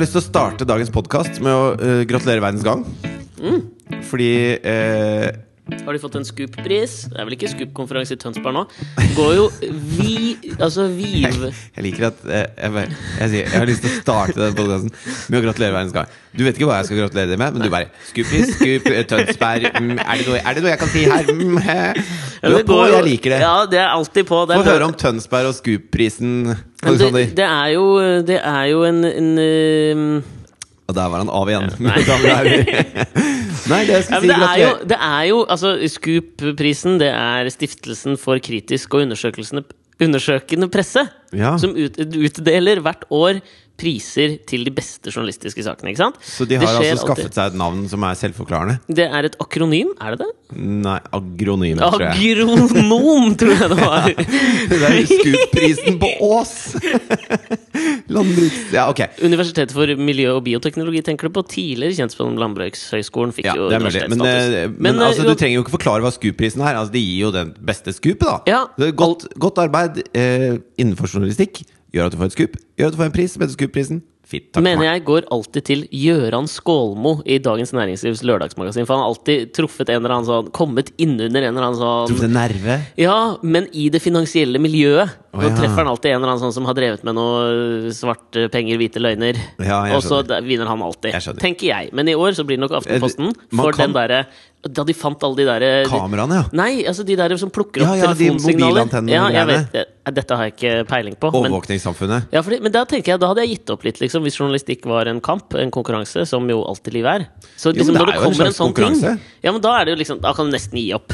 Jeg har lyst til å starte dagens podkast med å uh, gratulere Verdens Gang. Fordi uh, Har de fått en Scoop-pris? Det er vel ikke Scoop-konferanse i Tønsberg nå? Går jo vi Altså Viv jeg liker at eh, jeg, jeg, jeg har lyst til å starte den podkasten med å gratulere Verdens Gang. Du vet ikke hva jeg skal gratulere deg med, men du bare skup, Scoop, Tønsberg mm, er, det noe, er det noe jeg kan si her? Mm. Du er på, går jeg liker det. Ja, det er alltid på. Få høre om Tønsberg og Scoop-prisen. Men det, det er jo Det er jo en, en um, Og der var han av igjen. damer. Nei, det ja, det, er jo, det er jo Altså, Scoop-prisen, det er Stiftelsen for kritisk og undersøkende presse, Ja. som ut, utdeler hvert år priser til de beste journalistiske sakene. ikke sant? Så de har altså skaffet seg et navn som er selvforklarende? Det er et akronym, er det det? Nei, agronym, tror jeg. Agronom, tror jeg det var. Det er Scoop-prisen på Ås! Landbruks... Ja, ok. Universitetet for miljø- og bioteknologi tenker du på. Tidligere kjent som Landbrukshøgskolen fikk Ja, jo det er mulig. Men, universitetsstatus. eh, men, eh, altså, du trenger jo ikke forklare hva Scoop-prisen er. Altså, de gir jo den beste scoopet, da. Ja, godt, godt arbeid eh, innenfor journalistikk gjør at du får et skup, Gjør at du får en pris som heter Skup-prisen. Fint, takk mener jeg går alltid til Gjøran Skålmo i Dagens Næringslivs lørdagsmagasin. For han har alltid truffet en eller annen sånn Kommet innunder en eller annen sånn Truffet en nerve? Ja, men i det finansielle miljøet. Å, Nå treffer han alltid en eller annen sånn som har drevet med noe svarte penger, hvite løgner. Ja, og så vinner han alltid. Jeg. Tenker jeg. Men i år så blir det nok Aftenposten. For kan- den derre Da de fant alle de der Kameraene, ja. Nei, altså de der som plukker opp ja, ja, telefonsignaler. mobilantennene Ja, jeg vet, det. Dette har jeg ikke peiling på. Men, Overvåkningssamfunnet. ja, fordi, men da tenker jeg, da hadde jeg gitt opp litt, liksom, hvis journalistikk var en kamp, en konkurranse, som jo alltid liv er. Så liksom, jo, det når er det en kommer en slags sånn ting, ja, men da er det jo liksom Da kan du nesten gi opp.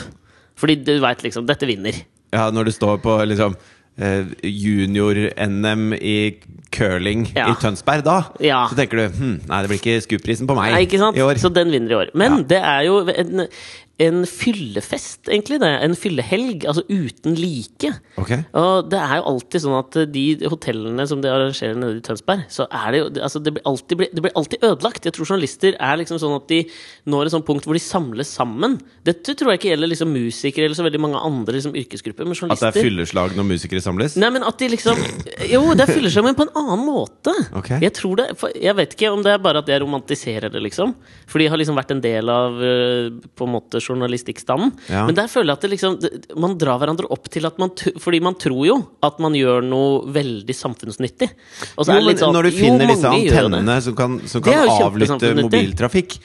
Fordi du veit liksom Dette vinner. Ja, når du står på liksom eh, junior-NM i curling Ja. i Tønsberg, da Ja. så tenker du hm, nei, det blir ikke Scoop-prisen på meg Nei, i år. Så den vinner i år. Men Ja. det er jo en, en fyllefest, egentlig. det En fyllehelg. Altså uten like. Okay. Og det er jo alltid sånn at de hotellene som de arrangerer nede i Tønsberg, så er det jo altså det, blir alltid, det blir alltid ødelagt. Jeg tror journalister er liksom sånn at de når et sånt punkt hvor de samles sammen. Dette tror jeg ikke gjelder liksom musikere eller så veldig mange andre liksom yrkesgrupper. Men At det er fylleslag når musikere samles? Nei, men at de liksom Jo, det er fylleslag, men på en annen måte. Okay. Jeg tror det Jeg vet ikke om det er bare at jeg romantiserer det, liksom. For de har liksom vært en del av øh, på en måte journalistikkstanden. Ja. Men der føler jeg at det liksom Man drar hverandre opp til at man Fordi man tror jo at man gjør noe veldig samfunnsnyttig. Jo, men sånn når du jo, finner disse gjør det. antennene som kan, som kan avlytte mobiltrafikk,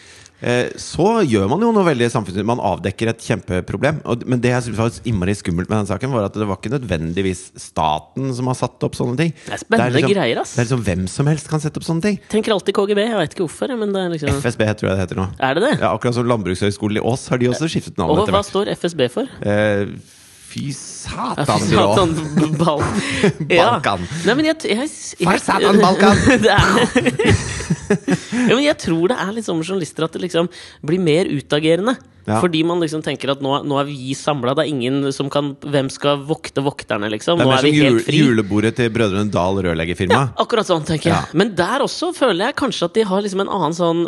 så gjør man jo noe veldig samfunnsnyttig. Man avdekker et kjempeproblem. Men det jeg synes var innmari skummelt med den saken, var at det var ikke nødvendigvis staten som har satt opp sånne ting. Det er spennende liksom, greier, ass. Det er liksom Hvem som helst kan sette opp sånne ting. Tenker alltid KGB. Jeg veit ikke hvorfor, men det er liksom FSB tror jeg det heter nå. Er det det? Ja, akkurat som Landbrukshøgskolen i Ås har de også skiftet navn Og hva står FSB for? Eh, fy satan, Satan, bra! bal Balkan. Nei, men jeg, jeg, jeg, For satan, Balkan! det er, ja, men jeg tror det er litt sånn med journalister at det liksom blir mer utagerende. Ja. Fordi man liksom tenker at nå, nå er vi samla, det er ingen som kan Hvem skal vokte vokterne, liksom? Det er Nå mer er som vi helt fri. julebordet til Brødrene Dal rørleggerfirma. Ja, akkurat sånn, tenker jeg. Ja. Men der også føler jeg kanskje at de har liksom en annen sånn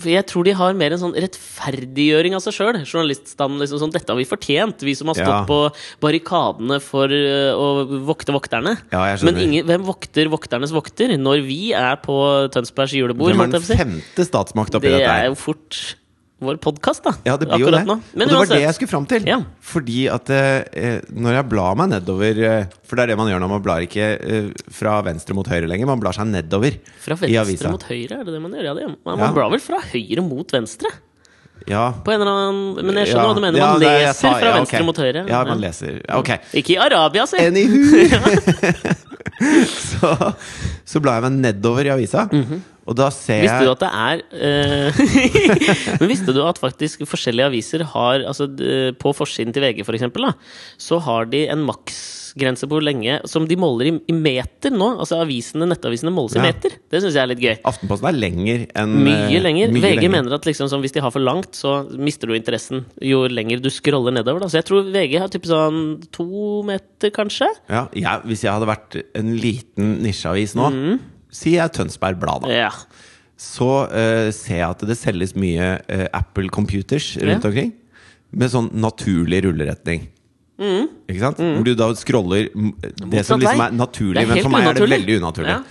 For jeg tror de har mer en sånn rettferdiggjøring av seg sjøl. Journaliststanden liksom sånn Dette har vi fortjent, vi som har stått Ja. på barrikadene for øh, å vokte vokterne. Ja. Men ingen, hvem vokter vokternes vokter når vi er på Tønsbergs julebord? Hvem er den femte statsmakt oppi Det dette er jo fort vår podkast, da. Ja, det blir jo det. nå. Men og det var det jeg skulle fram til. Ja. Fordi at eh, når jeg blar meg nedover eh, For det er det man gjør når man blar ikke eh, fra venstre mot høyre lenger. Man blar seg nedover Fra venstre mot høyre, er det det man gjør? Ja, det, man, Ja. man blar vel fra høyre mot venstre? Ja. På en eller annen Men jeg skjønner Ja. hva du mener. Man ja, er- leser tar- fra ja, venstre okay. mot høyre. Ja, man leser. Ok. Ikke i Arabia, si! Så, så blar jeg meg nedover i avisa, og da ser jeg Visste du at det er uh, Men visste du at faktisk forskjellige aviser har altså, På forsiden til VG, for eksempel, da, så har de en maksgrense på hvor lenge Som de måler i, i meter nå. Altså avisene, Nettavisene måles Ja. i meter. Det syns jeg er litt gøy. Aftenposten er lenger enn Mye eh, lenger. mye VG lenger. mener at liksom, hvis de har for langt, så mister du interessen jo lenger du scroller nedover. Da. Så jeg tror VG har typ sånn to meter, kanskje. ja, jeg, Hvis jeg hadde vært en liten nisjeavis nå, sier jeg Tønsberg Blad, da. Ja. så uh, ser jeg at det selges mye uh, Apple Computers rundt Ja. omkring. Med sånn naturlig rulleretning. Ikke sant? Hvor du da scroller det som liksom er naturlig, er men for meg er det veldig unaturlig. Ja.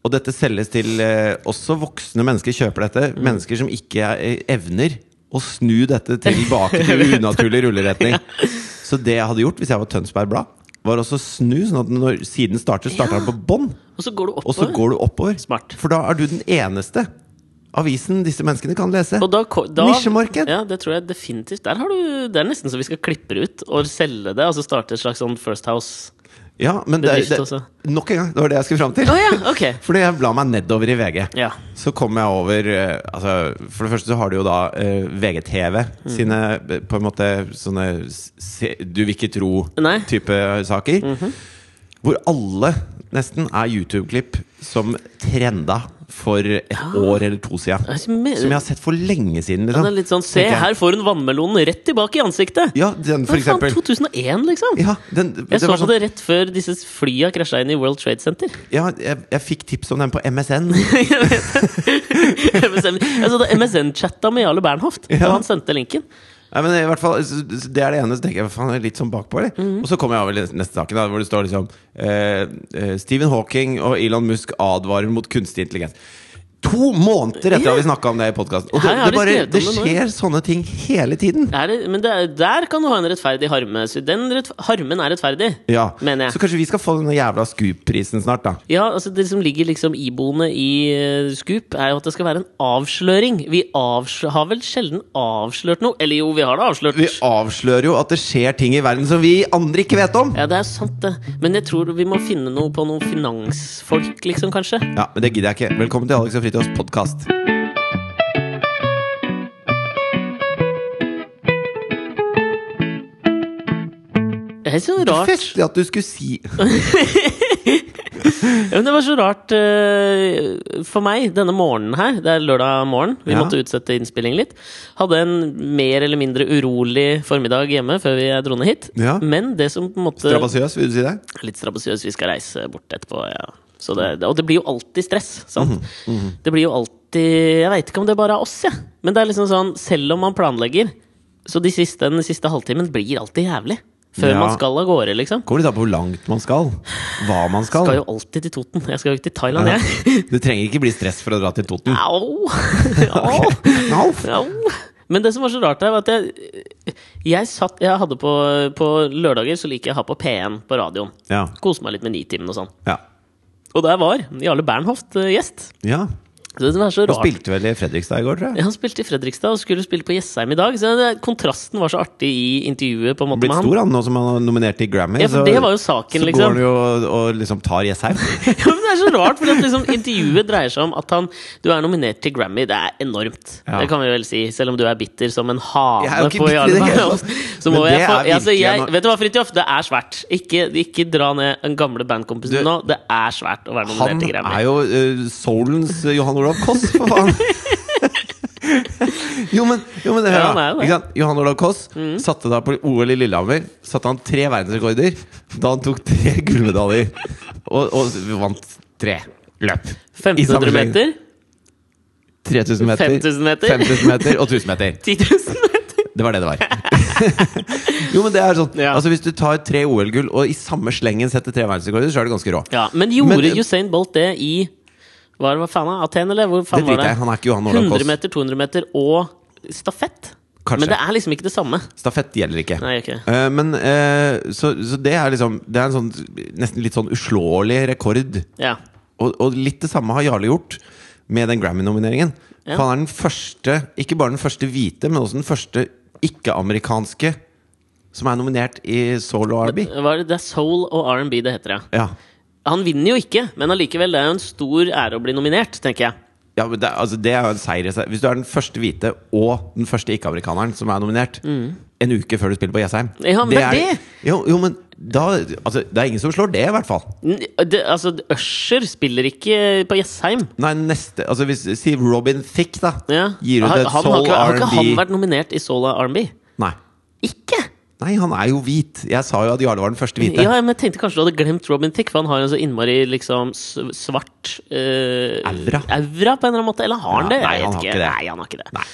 Og dette selges til eh, også voksne mennesker kjøper dette. Mm. Mennesker som ikke eh, evner å snu dette tilbake til unaturlig rulleretning. Så det jeg hadde gjort hvis jeg var Tønsberg Blad, var også snu, sånn at når siden starter, starter Ja. den på bånn, Og så går du oppover. går du oppover. For da er du den eneste avisen disse menneskene kan lese. Og da, da, Nisjemarked. Ja, det tror jeg definitivt. Der har du, det er nesten så vi skal klippe det ut og selge det. Altså starte et slags sånn First House. Ja, men det, Bedrift det, nok en gang, det var det jeg skulle fram til. Oh, ja, okay. Fordi jeg bla meg nedover i VG. Ja. Så kom jeg over eh, altså, For det første så har du jo da uh, VGTV Mm. sine eh, på en måte sånne se, du vil ikke tro-type saker. Hvor alle nesten er YouTube-klipp som trenda for et år eller to siden. Jeg Som jeg har sett for lenge siden. Liksom. litt sånn Se, her får hun vannmelonen rett tilbake i ansiktet! Ja, den for Hva faen, eksempel. 2001, liksom? Ja, den, Jeg det så var på sånn, det rett før disse flya krasja inn i World Trade Center. ja, jeg, jeg fikk tips om den på MSN. jeg så da MSN-chatta med Jarle Bernhoft, Ja. og han sendte linken. Nei, men i hvert fall Det er det ene. Så tenker jeg faen, litt sånn bakpå, eller? Mm. Og så kommer jeg over til neste saken, da, hvor det står liksom eh, eh, Stephen Hawking og Elon Musk advarer mot kunstig intelligens. To måneder etter at vi snakka om det i podkasten! Og det, det, bare, det det skjer sånne ting hele tiden! Er men det er, der kan du ha en rettferdig harme. Så Den rettf harmen er rettferdig, Ja. mener jeg. Så kanskje vi skal få den jævla Scoop-prisen snart, da. Ja, altså Det som ligger liksom iboende i uh, Scoop, er jo at det skal være en avsløring. Vi avslø har vel sjelden avslørt noe? Eller jo, vi har det avslørt. Vi avslører jo at det skjer ting i verden som vi andre ikke vet om! Ja, det er sant, det. Men jeg tror vi må finne noe på noen finansfolk, liksom, kanskje. Ja, Men det gidder jeg ikke. Velkommen til Alex og Fritjofs podkast. Det er så rart. Festlig at du skulle si Ja, men det var så rart uh, for meg denne morgenen her. Det er lørdag morgen. Vi Ja. måtte utsette innspilling litt. Hadde en mer eller mindre urolig formiddag hjemme før vi dro ned hit. Ja. Men det som på en måte Strabasiøs, vil du si det? Litt strabasiøs. Vi skal reise bort etterpå. Ja. Så det, og det blir jo alltid stress. Sant? -hmm. Det blir jo alltid Jeg veit ikke om det bare er oss, Ja. Men det er liksom sånn, selv om man planlegger, så de siste, den siste halvtimen blir alltid jævlig. Før Ja. man skal av gårde, liksom. Kommer litt an på hvor langt man skal. Hva man skal. Skal jo alltid til Toten. Jeg skal jo ikke til Thailand, Ja. jeg. Du trenger ikke bli stress for å dra til Toten. Au! Au! Au. Au! Men det som var så rart her, var at jeg, jeg satt Jeg hadde på, på lørdager så liker jeg å ha på P1 på radioen. Ja. Kose meg litt med Nitimen og sånn. ja. Og der var Jarle Bernhoft eh, gjest. ja. Så det er så Han spilte vel i Fredrikstad i går, tror jeg. Ja, han spilte i Fredrikstad og skulle spille på Jessheim i dag. Så kontrasten var så artig i intervjuet. på en måte Blitt med han stor han nå som han er nominert til Grammy. Ja, for det var jo saken, så liksom. går han jo og, og liksom tar Jessheim. Ja, men Det er så rart, for liksom, intervjuet dreier seg om at han Du er nominert til Grammy. Det er enormt. Ja. Det kan vi vel si, selv om du er bitter som en Jeg er jo hane ikke på Jarle. Så må jeg få altså, jeg, Vet du hva, Fridtjof? Det er svært. Ikke, ikke dra ned en gamle bandkompis nå. Det er svært å være nominert til Grammy. Han er jo uh, soulens Johan Olav Koss, for faen! jo, men, jo, men det, her, da. Mm. Ikke sant? Johan Olav Koss satte da på OL i Lillehammer Satte han tre verdensrekorder da han tok tre gullmedaljer. Og, og vant tre løp. 1500 meter? 3000 meter, 5000 meter? 5000 meter og 1000 meter. 10 000 meter? Det var det det var. jo, men det er sånn Ja. Altså Hvis du tar tre OL-gull og i samme slengen setter tre verdensrekorder, så er det ganske rå. Ja, men gjorde Men- Usain Bolt det i hva, hva faen av? Aten, eller? Hvor Det faen var driter jeg Han er ikke Johan Olav 100 Koss. meter, 200 meter og stafett? Kanskje. Men det er liksom ikke det samme. Stafett gjelder ikke. Nei, ok. uh, men uh, så, så det er liksom Det er en sånn nesten litt sånn uslåelig rekord. Ja. Og, og litt det samme har Jarle gjort med den Grammy-nomineringen. Ja. For han er den første, ikke bare den første hvite, men også den første ikke-amerikanske som er nominert i soul og R&B. Det? det er soul og R&B det heter, ja. Ja. Han vinner jo ikke, men allikevel, det er jo en stor ære å bli nominert, tenker jeg. Ja, men det, altså, det er jo en seier. Hvis du er den første hvite og den første ikke-amerikaneren som er nominert en uke før du spiller på Jessheim Mm. Ja, det er det! Jo, jo, men da altså, Det er ingen som slår det, i hvert fall. Det, altså, Usher spiller ikke på Jessheim. Nei, neste Altså hvis Si Robin Thicke, da. Ja. Gir ut et soul ikke, har ikke han vært nominert i soul R&B? Nei. Ikke! Nei, han er jo hvit. Jeg sa jo at Jarle var den første hvite. Ja, men jeg tenkte kanskje du hadde glemt Robin Tick, for han har en så innmari liksom svart eh, Aura. aura, på en eller annen måte. Eller har han Ja, det? nei, han har ikke. det. Nei, han har ikke det. Nei.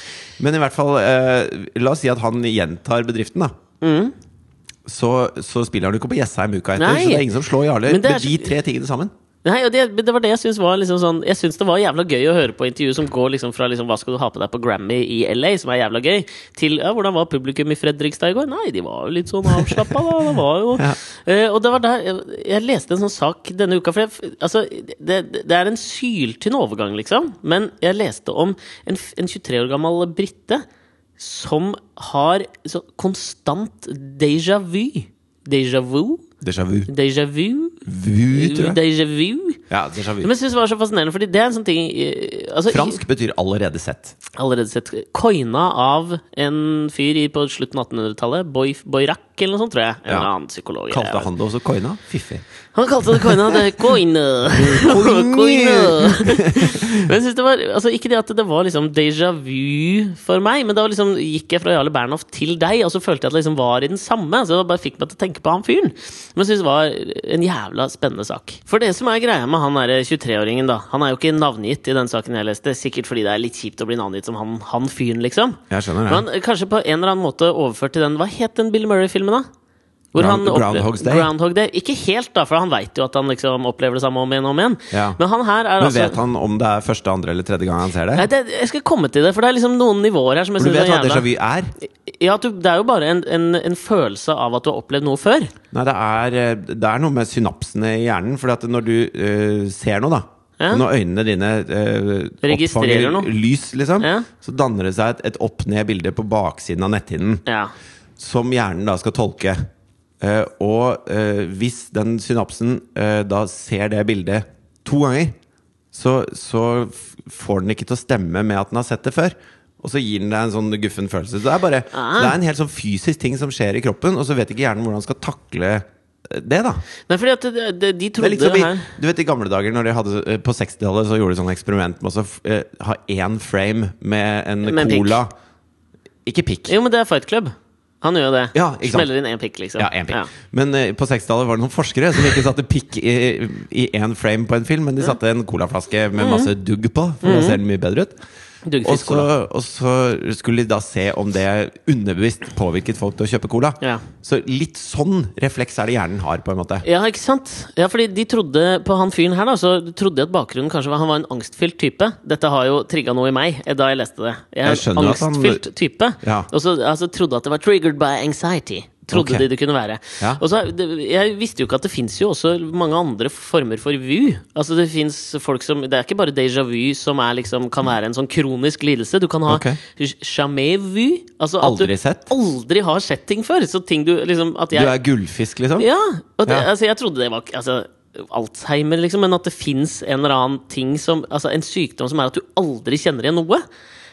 Men i hvert fall eh, La oss si at han gjentar bedriften, da. Så, så spiller han jo ikke på Jessheim uka etter. Mm. Nei. Så det er ingen som slår Jarle med de tre tingene sammen. Nei, og det, det var det jeg syns var liksom sånn Jeg synes det var jævla gøy å høre på intervju som går liksom fra liksom, hva skal du ha på deg på Grammy i LA, som er jævla gøy, til ja, hvordan var publikum i Fredrikstad i går? Nei, de var jo litt sånn avslappa, da. Det var jo Ja. uh, Og det var der jeg, jeg leste en sånn sak denne uka, for jeg, altså, det, det er en syltynn overgang, liksom. Men jeg leste om en, en 23 år gammel brite som har så konstant déjà vu. Déjà vu? Déjà vu. Déjà vu? Vu, tror jeg. Déjà vu? Ja, déjà vu. Men jeg synes det var så fascinerende, fordi det er en sånn ting eh, altså, Fransk betyr allerede sett. Allerede sett coina av en fyr i, på slutten av 1800-tallet. Boy, Boyrak eller noe sånt, tror jeg. En Ja. annen psykolog. Kalte han det også coina? Fiffig. Han kalte det coina. Det er coina. coina. Men jeg synes det var altså, Ikke det at det var liksom déjà vu for meg, men da liksom gikk jeg fra Jarle Bernhoff til deg, og så følte jeg at det liksom var i den samme. Så det bare fikk meg til å tenke på han fyren. Men jeg synes det var en jævla spennende sak. For det som er greia med han derre 23-åringen, da Han er jo ikke navngitt i den saken jeg leste, sikkert fordi det er litt kjipt å bli navngitt som han, han fyren, liksom. Jeg skjønner det. Men kanskje på en eller annen måte overført til den Hva het den Bill Murray-filmen, da? Ground- Groundhog's Day. Groundhog Day. Ikke helt, da, for han veit jo at han liksom opplever det samme om igjen og om igjen. Ja. Men han her er Men altså vet han om det er første, andre eller tredje gang han ser det? Nei, det, Jeg skal komme til det, for det er liksom noen nivåer her som jeg For du vet er hva déjà vu er? Ja, du, Det er jo bare en, en, en følelse av at du har opplevd noe før. Nei, det er, eh, det er noe med synapsene i hjernen. For når du eh, ser noe, da Ja. Når øynene dine eh, Registrerer noe. lys, liksom, Ja. så danner det seg et, et opp-ned-bilde på baksiden av netthinnen Ja. som hjernen da skal tolke. Eh, og eh, hvis den synapsen eh, da ser det bildet to ganger, så, så får den ikke til å stemme med at den har sett det før. Og så gir den deg en sånn guffen følelse. Så det er bare Ah. Det er en helt sånn fysisk ting som skjer i kroppen, og så vet ikke hjernen hvordan den skal takle det, da. Nei, fordi at de, de, de trodde litt her du vet I gamle dager, når de hadde, på 60-tallet, så gjorde de sånn eksperiment med å så eh, ha én frame med en Med cola. pikk. Ikke pikk. Jo, men det er Fight Club. Han gjør det. Ja. Smeller inn én pikk, liksom. Ja, en pikk. Men uh, på 60-tallet var det noen forskere som ikke satte pikk i én frame på en film, men de satte en colaflaske Mhm. med masse dugg på, for da ser den mye bedre ut. Og så, og så skulle de da se om det underbevisst påvirket folk til å kjøpe cola. Ja. Så litt sånn refleks er det hjernen har, på en måte. Ja, ikke sant? Ja, fordi de trodde på han fyren her, da, så trodde de at bakgrunnen kanskje var han var en angstfylt type. Dette har jo trigga noe i meg eh, da jeg leste det. Jeg er Jeg at han- angstfylt type. Ja. Og så altså, trodde at det var triggered by anxiety. Trodde okay. de det kunne være. Ja. Så, Jeg visste jo ikke at det fins jo også mange andre former for vu. Altså det folk som Det er ikke bare déjà vu som liksom, kan være en sånn kronisk lidelse. Du kan ha okay. jamais vu. Altså at Aldri du sett? aldri har sett ting før. Så ting du liksom at Du er gullfisk, liksom? ja, det, Ja. altså jeg trodde det var altså, Alzheimer, liksom, men at det fins en eller annen ting som Altså en sykdom som er at du aldri kjenner igjen noe.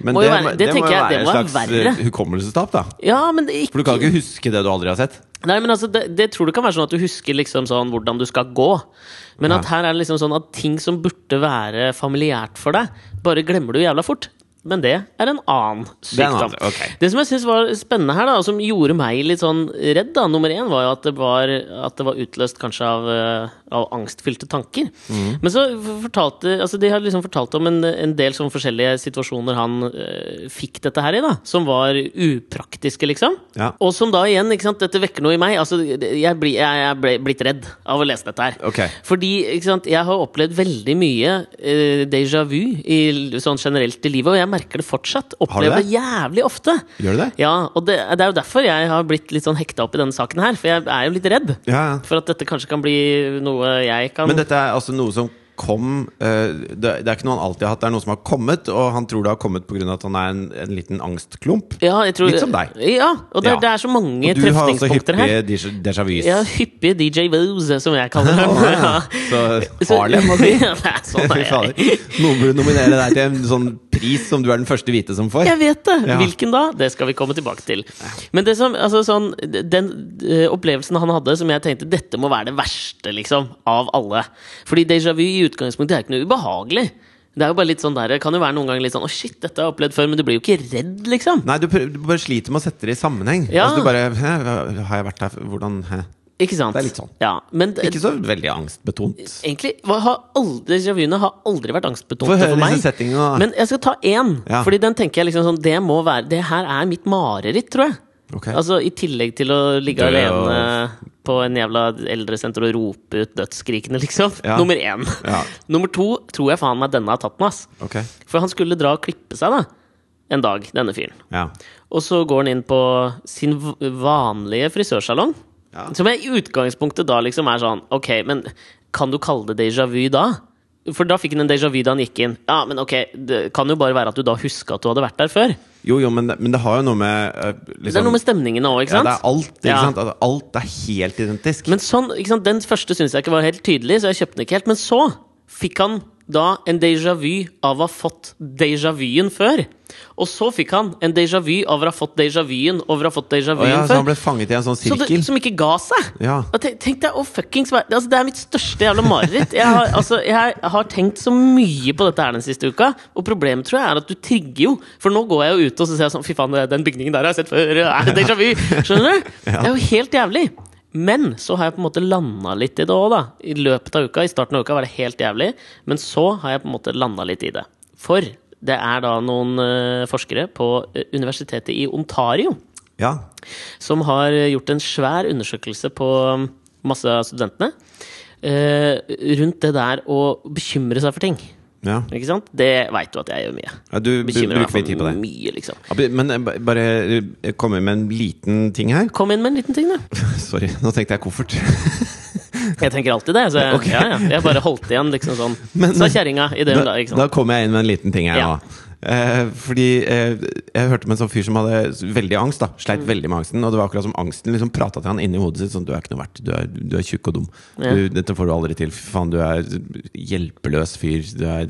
Men Må det, være- det det må jo være må et slags verre. eh, hukommelsestap, da. Ja, men det, ikke, For du kan ikke huske det du aldri har sett. Nei, men altså, det, det tror du kan være sånn at du husker liksom sånn hvordan du skal gå. Men Ja. at her er det liksom sånn at ting som burde være familiært for deg, bare glemmer du jævla fort. Men det er en annen Det sykdom. annen, okay. Det som jeg syns var spennende her, da, og som gjorde meg litt sånn redd, da, nummer én, var jo at det var, at det var utløst kanskje av, eh, av angstfylte tanker. Mm. Men så fortalte altså De har liksom fortalt om en, en del sånn forskjellige situasjoner han øh, fikk dette her i, da, som var upraktiske, liksom. Ja. Og som da igjen, ikke sant, dette vekker noe i meg. Altså, jeg, bli, jeg er ble, blitt redd av å lese dette her. Okay. Fordi ikke sant, jeg har opplevd veldig mye øh, déjà vu i, sånn generelt i livet, og jeg merker det fortsatt. Opplever det? det jævlig ofte. Gjør du det? Ja, og det, det er jo derfor jeg har blitt litt sånn hekta opp i denne saken her, for jeg er jo litt redd. Ja. For at dette kanskje kan bli noe jeg kan Men dette er altså noe som kom eh, det, det er ikke noe han alltid har hatt, det er noe som har kommet, og han tror det har kommet pga. at han er en, en liten angstklump. ja, jeg tror, Litt som deg. Ja, og det, Ja. det er så mange Og du har også hyppige déjà- vus. Ja, hyppige DJ Woos, som jeg kaller dem. Ja. Så Harlem, må si. Det. Noen burde nominere deg til en sånn pris som du er den første hvite som får. Jeg vet det! Ja. Hvilken da? Det skal vi komme tilbake til. Men det som, altså, sånn, den eh, opplevelsen han hadde, som jeg tenkte dette må være det verste liksom, av alle. Fordi déjà vu i utgangspunktet er ikke noe ubehagelig. Det er jo bare litt sånn der, det kan jo være noen ganger litt sånn Å, shit, dette har jeg opplevd før, men du blir jo ikke redd, liksom. Nei, du, prøver, du bare sliter med å sette det i sammenheng. Ja. Altså, du bare Hæ, har jeg vært her Hvordan Hæ? Ikke sant? Det er litt sånn. Ja, men Ikke så veldig angstbetont. Egentlig har aldri, Revyene har aldri vært angstbetonte for meg. disse. Men jeg skal ta én, Ja. Fordi den tenker jeg liksom sånn Det må være Det her er mitt mareritt, tror jeg. Okay. Altså I tillegg til å ligge Dø og- alene på en jævla eldresenter og rope ut dødsskrikene, liksom. Ja. Nummer én. Ja. Nummer to tror jeg faen meg denne har tatt den, ass. Okay. For han skulle dra og klippe seg, da. En dag, denne fyren. Ja. Og så går han inn på sin vanlige frisørsalong. Ja. Som i utgangspunktet da liksom er sånn Ok, men kan du kalle det déjà vu da? For da fikk han en déjà vu da han gikk inn. Ja, men ok, det kan jo bare være at du da huska at du hadde vært der før. Jo, jo, men det, men det har jo noe med eh, liksom, Det er noe med stemningene òg, ikke sant? Ja, det er alt. Ikke Ja. sant? Alt er helt identisk. Men sånn, ikke sant? Den første syns jeg ikke var helt tydelig, så jeg kjøpte den ikke helt. Men så fikk han da en déjà vu av å ha fått déjà vuen før. Og så fikk han en déjà vu av å ha fått déjà vuen over å ha fått déjà vuen ja, så han ble fanget i en sånn Så det, sirkel? som ikke ga seg! Ja. Tenk, tenk deg oh, fuckings altså, Det er mitt største jævla mareritt. Jeg har, altså, jeg har tenkt så mye på dette her den siste uka, og problemet tror jeg er at du trigger jo. For nå går jeg jo ut og så ser jeg sånn Fy faen, den bygningen der har jeg sett før. Er det déjà vu? Skjønner du? Det er jo helt jævlig. Men så har jeg på en måte landa litt i det òg, da. I løpet av uka. I starten av uka var det helt jævlig, men så har jeg på en måte landa litt i det. For det er da noen eh, forskere på eh, universitetet i Ontario ja. som har gjort en svær undersøkelse på um, masse av studentene. eh, rundt det der å bekymre seg for ting. Ja. Ikke sant? Det veit du at jeg gjør mye. ja du Bekymrer bruker mye tid på det. mye, liksom. Men eh, bare kom inn med en liten ting her. Kom inn med en liten ting, du. Sorry, nå tenkte jeg koffert. Jeg tenker alltid det. Så jeg, okay. ja, ja. jeg bare holdt igjen, liksom sånn. Men- Sa kjerringa i det hun Da, da kommer jeg inn med en liten ting her nå. Eh, fordi eh, jeg hørte om en sånn fyr som hadde veldig angst. da Sleit Mm. veldig med angsten. Og det var akkurat som angsten liksom prata til han inni hodet sitt sånn Du er ikke noe verdt. Du er, du er tjukk og dum. Ja. Du, dette får du aldri til. Fy faen, du er hjelpeløs fyr. Du er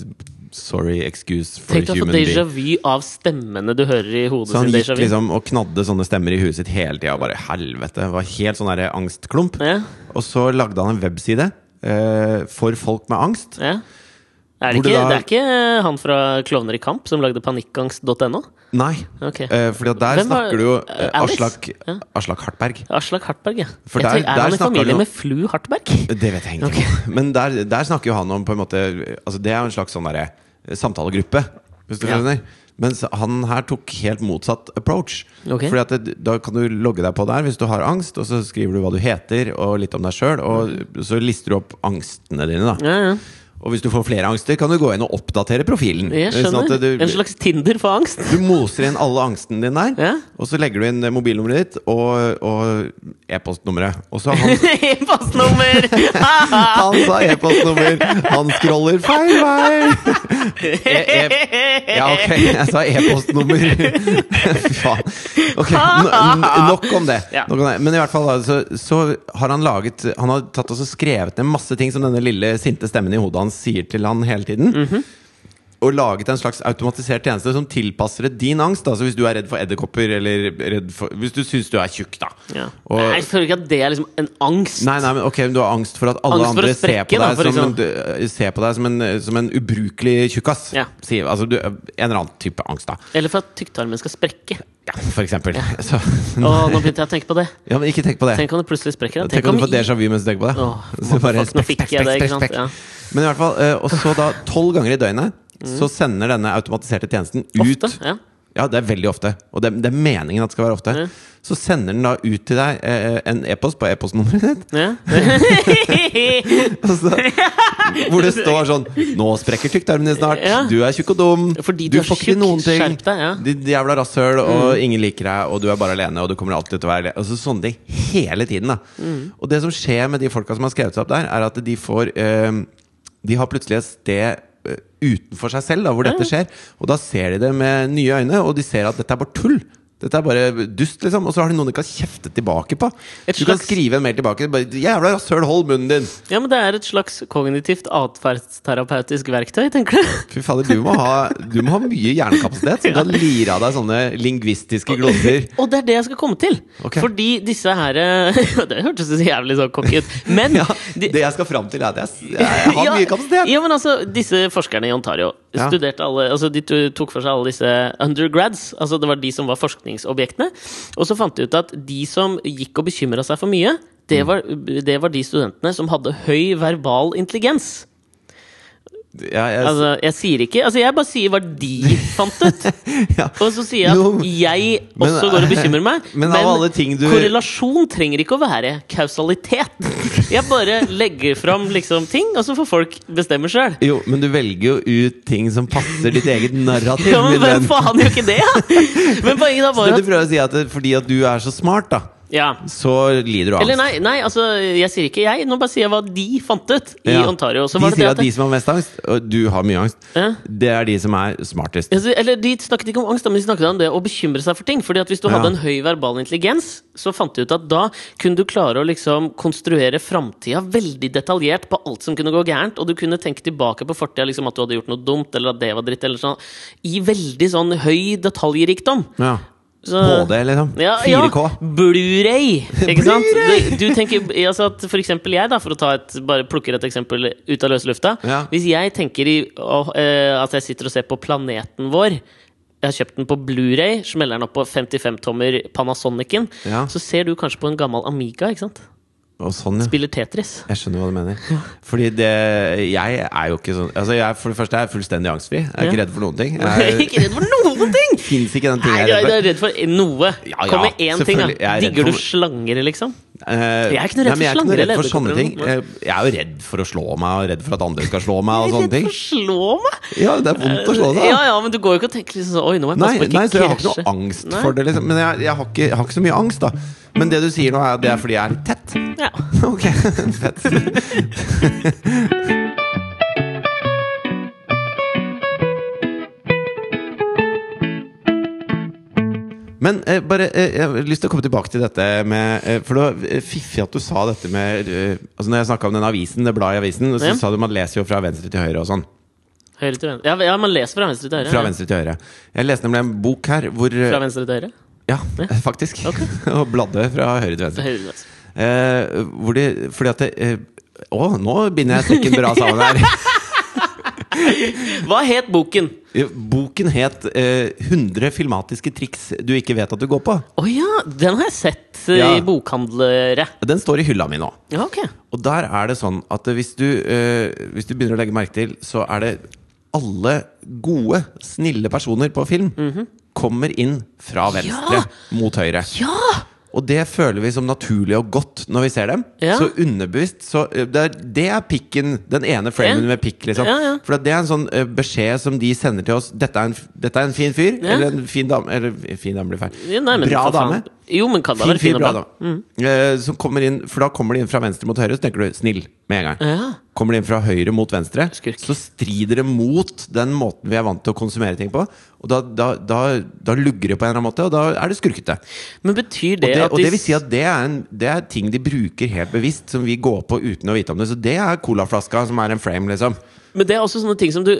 Sorry, excuse for Tenk human being. Tenk being. déjà vu av stemmene du hører i hodet Så han gikk liksom og knadde sånne stemmer i huet sitt hele tida. Bare helvete. Det var helt sånn angstklump. Ja, Og så lagde han en webside eh, for folk med angst. ja. Er det, ikke, da- det er ikke han fra Klovner i kamp som lagde panikkangst.no? Nei, okay. Uh, fordi der Hvem snakker du jo uh, Aslak, Ja. Aslak Hartberg. Aslak Hartberg, ja. For der- tenker, er han i familie du- med Flu Hartberg? Det vet jeg ikke. om. Men der, der snakker jo han om på en måte Altså Det er jo en slags sånn derre samtalegruppe, hvis du Ja. skjønner. Mens han her tok helt motsatt approach. Okay. Fordi at det, Da kan du logge deg på der hvis du har angst, og så skriver du hva du heter, og litt om deg sjøl, og så lister du opp angstene dine. da Ja, ja. Og hvis du får flere angster, kan du gå inn og oppdatere profilen. Jeg Sånn skjønner. Sånn du, En slags Tinder for angst. du moser inn alle angsten din der, Ja. og så legger du inn mobilnummeret ditt og, og e-postnummeret. Og så han E-postnummer! Han sa e-postnummer! Han scroller feil vei! E e ja, ok, jeg sa e-postnummer. Fy faen. Ok, nok om det. Nok om det. Men i hvert fall så, så har han laget Han har tatt og skrevet ned masse ting som denne lille sinte stemmen i hodet hans sier til han hele tiden. Mhm. Og laget en slags automatisert tjeneste som tilpasser det din angst. Altså Hvis du er redd for edderkopper, eller for, hvis du syns du er tjukk, da. Ja. Og- Nei, jeg føler ikke at det er liksom en angst. Nei, nei, men ok, men du har angst for at alle for andre andre ser på da, deg for som, en, ser på deg som en, som en ubrukelig tjukkas. Ja. Altså, du, en eller annen type angst, da. Eller for at tykktarmen skal sprekke. Ja, for eksempel. Så, Åh, nå begynte jeg å tenke på det. ja, men ikke tenk på det. Tenk om det plutselig sprekker. Tenk, Tenk om du får déjà vu mens du tenker på det. Åh, Så bare motherfuck, nå sprekk, fikk jeg det, ikke sant? Ja. Men i hvert fall, eh, Og så da tolv ganger i døgnet så sender denne automatiserte tjenesten ut Ofte. Ja. Ja, det er veldig ofte. Og det, det er meningen at det skal være ofte. Ja. Så sender den da ut til deg eh, en e-post på e-postnummeret ditt. Ja. altså, hvor det står sånn 'Nå sprekker tykktarmen din snart. Ja. Du er tjukk og dum. Fordi du du får ikke noen ting. Deg, ja. Mm. Ditt jævla rasshøl, og ingen liker deg, og du er bare alene, og du kommer alltid til å være alene. Altså, sånne ting hele tiden. da Mm. Og det som skjer med de folka som har skrevet seg opp der, er at de får eh, De har plutselig et sted utenfor seg selv da, hvor dette skjer. Og da ser de det med nye øyne, og de ser at dette er bare tull. Dette er bare dust, liksom. Og så har de noen du kan kjefte tilbake på. Et Du kan skrive en mail tilbake. Bare, 'Jævla rasshøl, hold munnen din'! ja, men det er et slags kognitivt atferdsterapeutisk verktøy, tenker du? Fy fader, du må ha, du må ha mye hjernekapasitet som kan lire av deg sånne lingvistiske gloser. Og det er det jeg skal komme til! Okay. Fordi disse her eh, Det hørtes så jævlig sånn cocky ut. Men Ja, det jeg skal fram til, er at jeg, jeg har mye kapasitet. Ja, men altså, disse forskerne i Ontario Ja. studerte alle Altså, de tok for seg alle disse undergrads. Altså, det var de som var forskningsobjektene. Og så fant de ut at de som gikk og bekymra seg for mye, det Mm. var, det var de studentene som hadde høy verbal intelligens. Ja, jeg, Altså, jeg sier ikke Altså, jeg bare sier hva de fant ut. ja. Og så sier jeg at jeg men- også går og bekymrer meg. Men men du- korrelasjon trenger ikke å være kausalitet. Jeg bare legger fram liksom ting, og så får folk bestemme sjøl. Jo, men du velger jo ut ting som passer ditt eget narrativ, Ja, men hvem faen gjør ikke det, Men poenget da Så var det at du prøver å si at det, fordi at du er så smart, da, Ja. så lider du av Eller angst? nei, nei, altså, jeg sier ikke jeg. Nå bare sier jeg hva de fant ut i Ja. Ontario. Så de var det sier det at de som har mest angst, og du har mye angst, Ja. det er de som er smartest. Altså, Eller De snakket ikke om angst, men de snakket om det å bekymre seg for ting. Fordi at Hvis du hadde en høy verbal intelligens, så fant de ut at da kunne du klare å liksom konstruere framtida veldig detaljert på alt som kunne gå gærent. Og du kunne tenke tilbake på fortida, liksom at du hadde gjort noe dumt, eller at det var dritt, eller sånn. I veldig sånn høy detaljrikdom. Ja. Så, HD, liksom. Ja, 4K. Ja, Blu-ray! Ikke sant? Du, du tenker altså at For eksempel jeg, da, for å ta et, bare plukker et eksempel ut av løse lufta. Ja. Hvis jeg tenker i, å, uh, at jeg sitter og ser på planeten vår jeg har kjøpt den på Blu-ray, smeller den opp på 55-tommer Panasonicen. Så ser du kanskje på en gammel Amiga. ikke sant? Sånn, ja. Spiller Tetris. Jeg skjønner hva du mener. Fordi det Jeg er jo ikke sånn Altså, jeg for det første er jeg fullstendig angstfri. Jeg er ikke redd for noen ting. Jeg er ikke redd for noen ting! Fins ikke den ting Nei, jeg er for. du redd er for. redd for noe. Ja, ja, Kom med én ting, da. Digger er Digger du slanger, liksom? Eh, Jeg er ikke noe redd nei, for ikke noe redd for sånne ting. Eh, Jeg er jo redd for å slå meg, og redd for at andre skal slå meg, og sånne redd ting. for å slå meg! Ja, det er vondt å slå seg. Ja, ja, men du går jo ikke og tenker liksom sånn Oi, nå må jeg passe på ikke nei, så jeg har ikke noe angst Nei. for det, liksom. Men jeg, jeg, har ikke, jeg har ikke så mye angst, da. Men det du sier nå, er at det er fordi jeg er litt tett. Ja. Ok, fett. Men eh, bare, eh, jeg har lyst til å komme tilbake til dette med eh, For det var eh, fiffig at du sa dette med eh, Altså Når jeg snakka om den avisen, det bladet i avisen, så Ja. sa du man leser jo fra venstre til høyre og sånn. Høyre til venstre. Ja, ja, man leser fra venstre til høyre. Fra ja. venstre til høyre. Jeg leste nemlig en bok her hvor eh, Fra venstre til høyre? Ja, faktisk. Okay. og bladde fra høyre til venstre. høyre til venstre. Eh, hvor de, fordi at det, Å, nå binder jeg strikken bra sammen her. Hva het boken? Boken het eh, '100 filmatiske triks du ikke vet at du går på'. Å ja, den har jeg sett eh, Ja. i bokhandlere. Den står i hylla mi nå. Ja, okay. Og der er det sånn at hvis du, eh, hvis du begynner å legge merke til, så er det alle gode, snille personer på film kommer inn fra venstre Ja! mot høyre. Ja! Og det føler vi som naturlig og godt når vi ser dem. Ja. Så underbevisst så eh, det, er, det er pikken, den ene framen med pikk, liksom. For det er en sånn eh, beskjed som de sender til oss. Dette er en, dette er en fin fyr, eller en fin dame Eller fin dame blir feil. Bra dame. Jo, men kan da Fin være fin og bra bra. Mm. Eh, som kommer inn, for da kommer de inn fra venstre mot høyre, så tenker du 'snill' med en gang. Ja. Kommer de inn fra høyre mot venstre, Skurk. så strider det mot den måten vi er vant til å konsumere ting på. Og da, da, da, da lugger det på en eller annen måte, og da er det skurkete. Men betyr Og det, at de... og det vil si at det er, en, det er ting de bruker helt bevisst, som vi går på uten å vite om det. Så det er colaflaska som er en frame, liksom. Men det er også sånne ting som, du,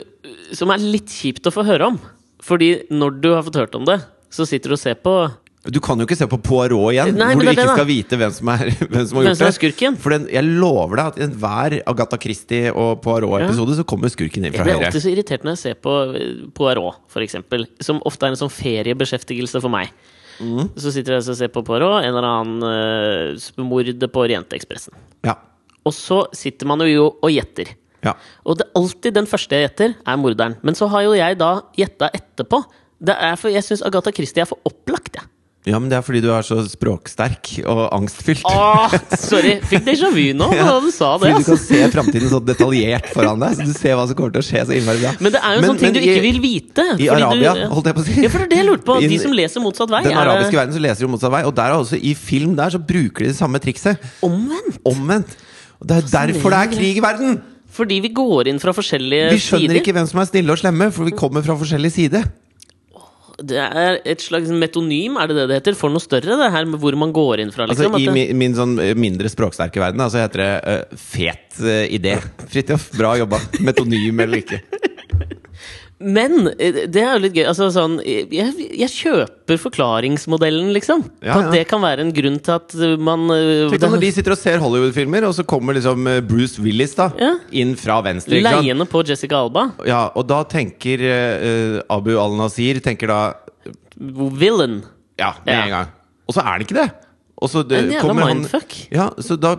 som er litt kjipt å få høre om. Fordi når du har fått hørt om det, så sitter du og ser på Du kan jo ikke se på Poirot igjen, Nei, hvor du ikke skal vite hvem som, er, hvem som har gjort det. skurken. For den, jeg lover deg at i enhver Agatha Christie og Poirot-episode så kommer skurken inn Jeg fra blir høyre. alltid så irritert når jeg ser på eh, Poirot, eksempel. Som ofte er en sånn feriebeskjeftigelse for meg. Mm. Så sitter jeg og ser på Poirot, en eller annen uh, mordet på Orientekspressen. Ja. Og så sitter man jo og gjetter. ja. Og det er alltid den første jeg gjetter, er morderen. Men så har jo jeg da gjetta etterpå. Det er for Jeg syns Agatha Christie er for opplagt, jeg. Ja, men det er fordi du er så språksterk og angstfylt. Åh, sorry! Fikk déjà vu nå Ja, du sa det. Fordi du kan Altså. se framtiden så detaljert foran deg. Så du ser hva som kommer til å skje så innmari bra. Men det er jo en sånn ting du i- ikke vil vite. I Arabia, du, holdt jeg på å si. Ja, for det er det jeg lurte på. De som leser motsatt vei, Den arabiske det verden så leser jo motsatt vei. Og der er også i film der så bruker de det samme trikset. omvendt. Omvendt. Og det er derfor det er krig i verden! Fordi vi går inn fra forskjellige sider. Vi skjønner sider. ikke hvem som er snille og slemme, for vi kommer fra forskjellig side. Det er et slags metonym, er det det det heter? For noe større, det her med hvor man går inn fra. Altså Liksom, I min, min sånn eh, mindre språksterke verden så så heter det uh, fet uh, idé. Fridtjof, bra jobba. Metonym eller ikke. Men eh, det er jo litt gøy. Altså, sånn, jeg, jeg kjøper forklaringsmodellen, liksom. Ja, At det kan være en grunn til at uh, man uh, Tenk når de sitter og ser Hollywood-filmer, og så kommer liksom eh, Bruce Willis da Ja. inn fra venstre. Leiende? På Jessica Alba. Ja, og da tenker uh, Abu al-Nazir tenker da Villain. Ja, med Ja. en gang. Og så er det ikke det! Og så det, En jævla mindfuck. han. Ja, så da,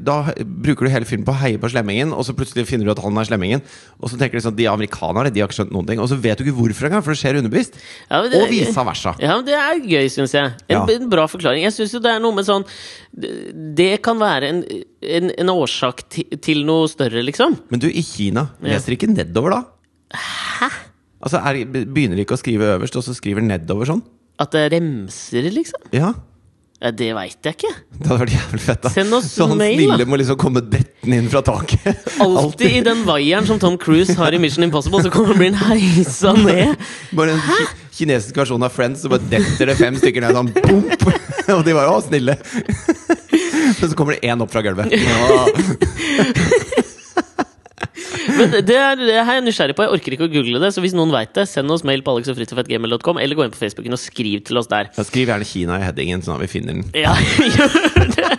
da bruker du hele filmen på å heie på slemmingen, og så plutselig finner du at han er slemmingen. Og så tenker du sånn, de amerikanerne de har ikke skjønt noen ting. Og så vet du ikke hvorfor engang, for det skjer underbevisst. Ja, Og vice versa. Ja, men Det er gøy, syns jeg. En, Ja. en bra forklaring. Jeg synes jo det er noe med sånn Det, kan være en, en, en årsak til, til noe større, liksom. Men du, i Kina, leser ikke nedover da? Hæ? Altså, er, Begynner de ikke å skrive øverst, og så skriver nedover sånn? At det remser, liksom. Ja, Ja, det veit jeg ikke. det hadde vært jævlig fett. da Send oss Så han mail, snille må liksom komme dettende inn fra taket. Alltid i den vaieren som Tom Cruise har i Mission Impossible, så kommer han heisa ned. Bare en ki kinesisk versjon av Friends, så bare detter det fem stykker ned sånn bump! Og de var jo snille. Men så kommer det én opp fra gulvet. Men det er, det er jeg nysgjerrig på. Jeg orker ikke å google det. Så hvis noen veit det, send oss mail på alexogfritofetgmail.com, eller gå inn på Facebooken og skriv til oss der. Ja, skriv gjerne Kina i headingen, sånn at vi finner den. Ja, gjør det!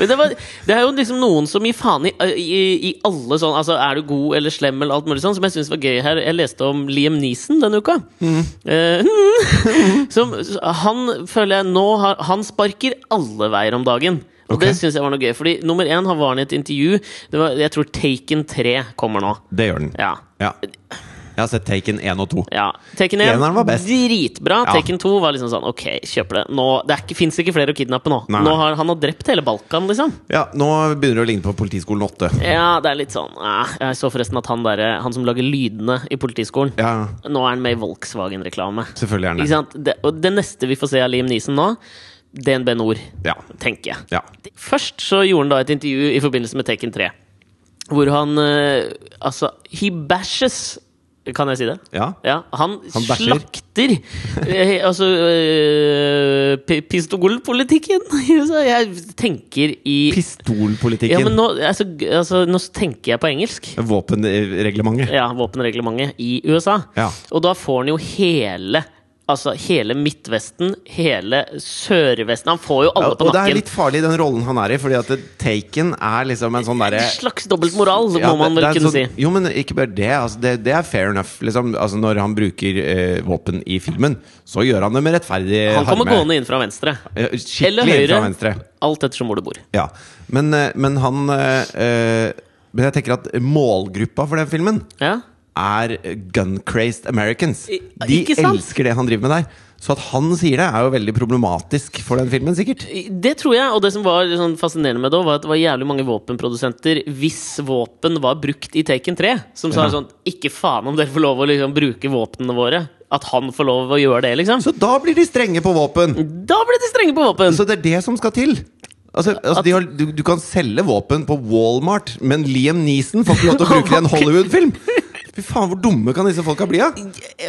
Men det, var, det er jo liksom noen som gir faen i, i, i alle sånn Altså, er du god eller slem eller alt mulig sånn, som jeg syns var gøy her. Jeg leste om Liam Neeson denne uka. Eh, som Han føler jeg nå har Han sparker alle veier om dagen. Og okay. det syns jeg var noe gøy. Fordi nummer én har var han i et intervju. Det var, jeg tror Taken 3 kommer nå. Det gjør den. Ja. Ja. Jeg har sett Taken 1 og 2. Ja, Taken 1 Eneren var best. dritbra. Ja. Taken 2 var liksom sånn Ok, kjøper det. Nå, det fins ikke flere å kidnappe nå. Nei. nå har, han har drept hele Balkan, liksom. Ja, nå begynner det å ligne på Politiskolen 8. Ja, det er litt sånn eh, Jeg så forresten at han der, han som lager lydene i Politiskolen Ja, Nå er han med i Volkswagen-reklame. selvfølgelig er han det. Det, det neste vi får se av Liam Neeson nå, DNB Nord, Ja. tenker jeg. ja. Først så gjorde han da et intervju i forbindelse med Taken 3. Hvor han eh, Altså, he bashes Kan jeg si det? Ja. Ja, han, Han slakter eh, Altså øh, pistolpolitikken. Jeg tenker i Pistolpolitikken. ja, men nå, altså, altså, nå tenker jeg på engelsk. Våpenreglementet. Ja, Våpenreglementet i USA. Ja. Og da får han jo hele Altså hele Midtvesten, hele Sørvesten Han får jo Ja, alle på og det er litt farlig den rollen han er i, fordi at Taken er liksom en sånn derre En slags dobbeltmoral, Ja, må man vel kunne sånn- si. Jo, men ikke bare det. Altså, det, det er fair enough. Liksom, altså, når han bruker eh, våpen i filmen, så gjør han det med rettferdig Han kommer harme. gående inn fra venstre. Skikkelig Eller inn fra venstre. Alt ettersom hvor du bor. Ja. Men, eh, men han eh, eh, Men jeg tenker at målgruppa for den filmen Ja? Er gun-crazed Americans. De elsker det han driver med der. Så at han sier det, er jo veldig problematisk for den filmen, sikkert. Det tror jeg, og det som var sånn fascinerende med det, var at det var jævlig mange våpenprodusenter hvis våpen var brukt i Taken 3, som sa Ja. sånn Ikke faen om dere får lov å liksom bruke våpnene våre. At han får lov å gjøre det, liksom. Så da blir de strenge på våpen! Da blir de strenge på våpen! Så det er det som skal til. Altså, altså de har, du, du kan selge våpen på Walmart, men Liam Neeson får ikke lov til å bruke det i en Hollywood-film! Fy faen, hvor dumme kan disse folka bli, da?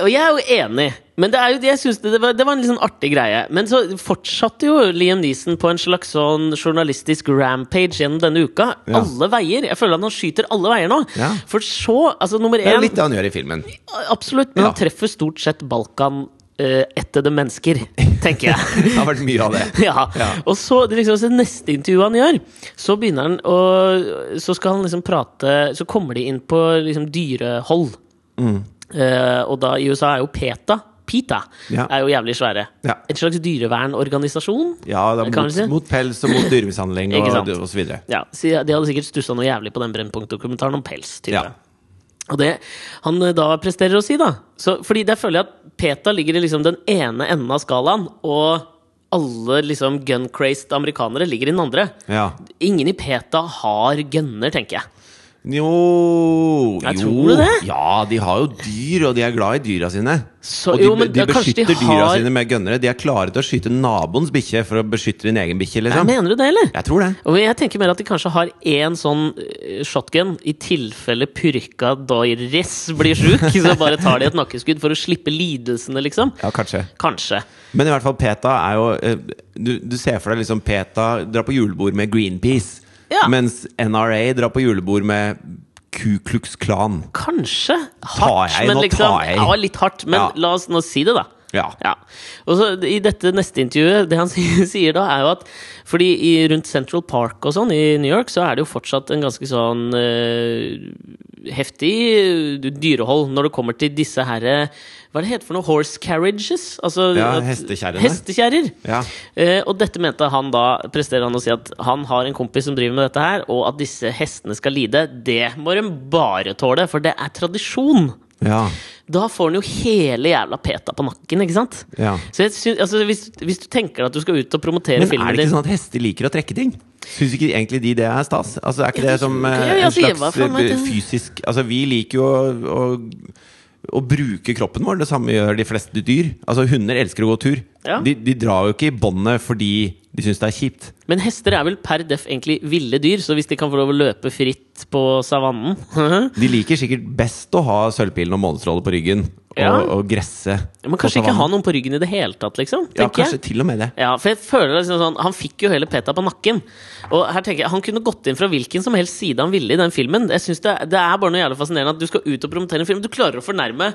Og jeg er jo enig, men det, er jo, jeg synes det, det, var, det var en litt sånn artig greie. Men så fortsatte jo Liam Neeson på en slags sånn journalistisk rampage gjennom denne uka. Ja. Alle veier. Jeg føler at han skyter alle veier nå. Ja. For så, altså nummer Det er litt det han gjør i filmen. Absolutt, men Ja. han treffer stort sett Balkan uh, ettede mennesker, tenker jeg. Det har vært mye av det. ja. Ja. Og så det liksom, så neste intervju han gjør, så begynner han å Så skal han liksom prate Så kommer de inn på liksom dyrehold. Mm. Uh, og da i USA er jo PETA PETA Ja. er jo jævlig svære. Ja. En slags dyrevernorganisasjon. Ja, er mot, si? mot pels og mot dyremishandling og, og så videre. Ja, så De hadde sikkert stussa noe jævlig på den Brennpunkt-dokumentaren om pels. Ja. Og det han eh, da presterer å si, da så, Fordi der føler jeg at PETA ligger i liksom den ene enden av skalaen, og alle liksom gun-crazed amerikanere ligger i den andre. Ja. Ingen i PETA har gunner, tenker jeg. Jo, Jeg jo tror du det? Ja, de har jo dyr, og de er glad i dyra sine. Så- og de, jo, men de beskytter de beskytter dyra sine med gønnere. De er klare til å skyte naboens bikkje for å beskytte din egen bikkje. Nei, Liksom. mener du det, eller? Jeg tror det. Og jeg tenker mer at de kanskje har én sånn eh, shotgun i tilfelle Purka Doiris blir sjuk. Så bare tar de et nakkeskudd for å slippe lidelsene, liksom. Ja, kanskje. Kanskje. Men i hvert fall PETA er jo eh, du, du ser for deg liksom PETA drar på julebord med Greenpeace, Ja. mens NRA drar på julebord med Ku Klux Klan. Kanskje. Hardt, men liksom. Ja, litt hardt. Men la oss nå si det, da. Ja. Ja. Og så I dette neste intervjuet, det han sier, da, er jo at Fordi i, rundt Central Park og sånn i New York, så er det jo fortsatt en ganske sånn uh, heftig eh, dyrehold når det kommer til disse herre Hva er det heter for noe? Horse carriages? Altså, Ja. Hestekjerrer. Ja. Uh, og dette mente han da presterer han å si at han har en kompis som driver med dette her, og at disse hestene skal lide, det må de bare tåle, for det er tradisjon. Ja. Da får han jo hele jævla peta på nakken, ikke sant? ja. Så syns, altså, hvis, hvis du tenker at du skal ut og promotere filmen Men er det ikke sånn at hester liker å trekke ting? Syns ikke egentlig de det er stas? Altså, er ikke det som eh, en altså, slags eh, fysisk Altså, vi liker jo å, å, å bruke kroppen vår. Det samme gjør de fleste dyr. Altså, hunder elsker å gå tur. Ja. De, de drar jo ikke i båndet fordi de syns det er kjipt. Men hester er vel per def egentlig ville dyr, så hvis de kan få lov å løpe fritt på savannen De liker sikkert best å ha sølvpilen og månestrålet på ryggen og, Ja. og gresse. Men kanskje ikke ha noen på ryggen i det hele tatt, liksom? Ja, kanskje jeg. til og med det. Ja, for jeg føler liksom sånn Han fikk jo hele peta på nakken. Og her tenker jeg Han kunne gått inn fra hvilken som helst side han ville i den filmen. Jeg synes det, det er bare noe jævlig fascinerende at du skal ut og promotere en film. Du klarer å fornærme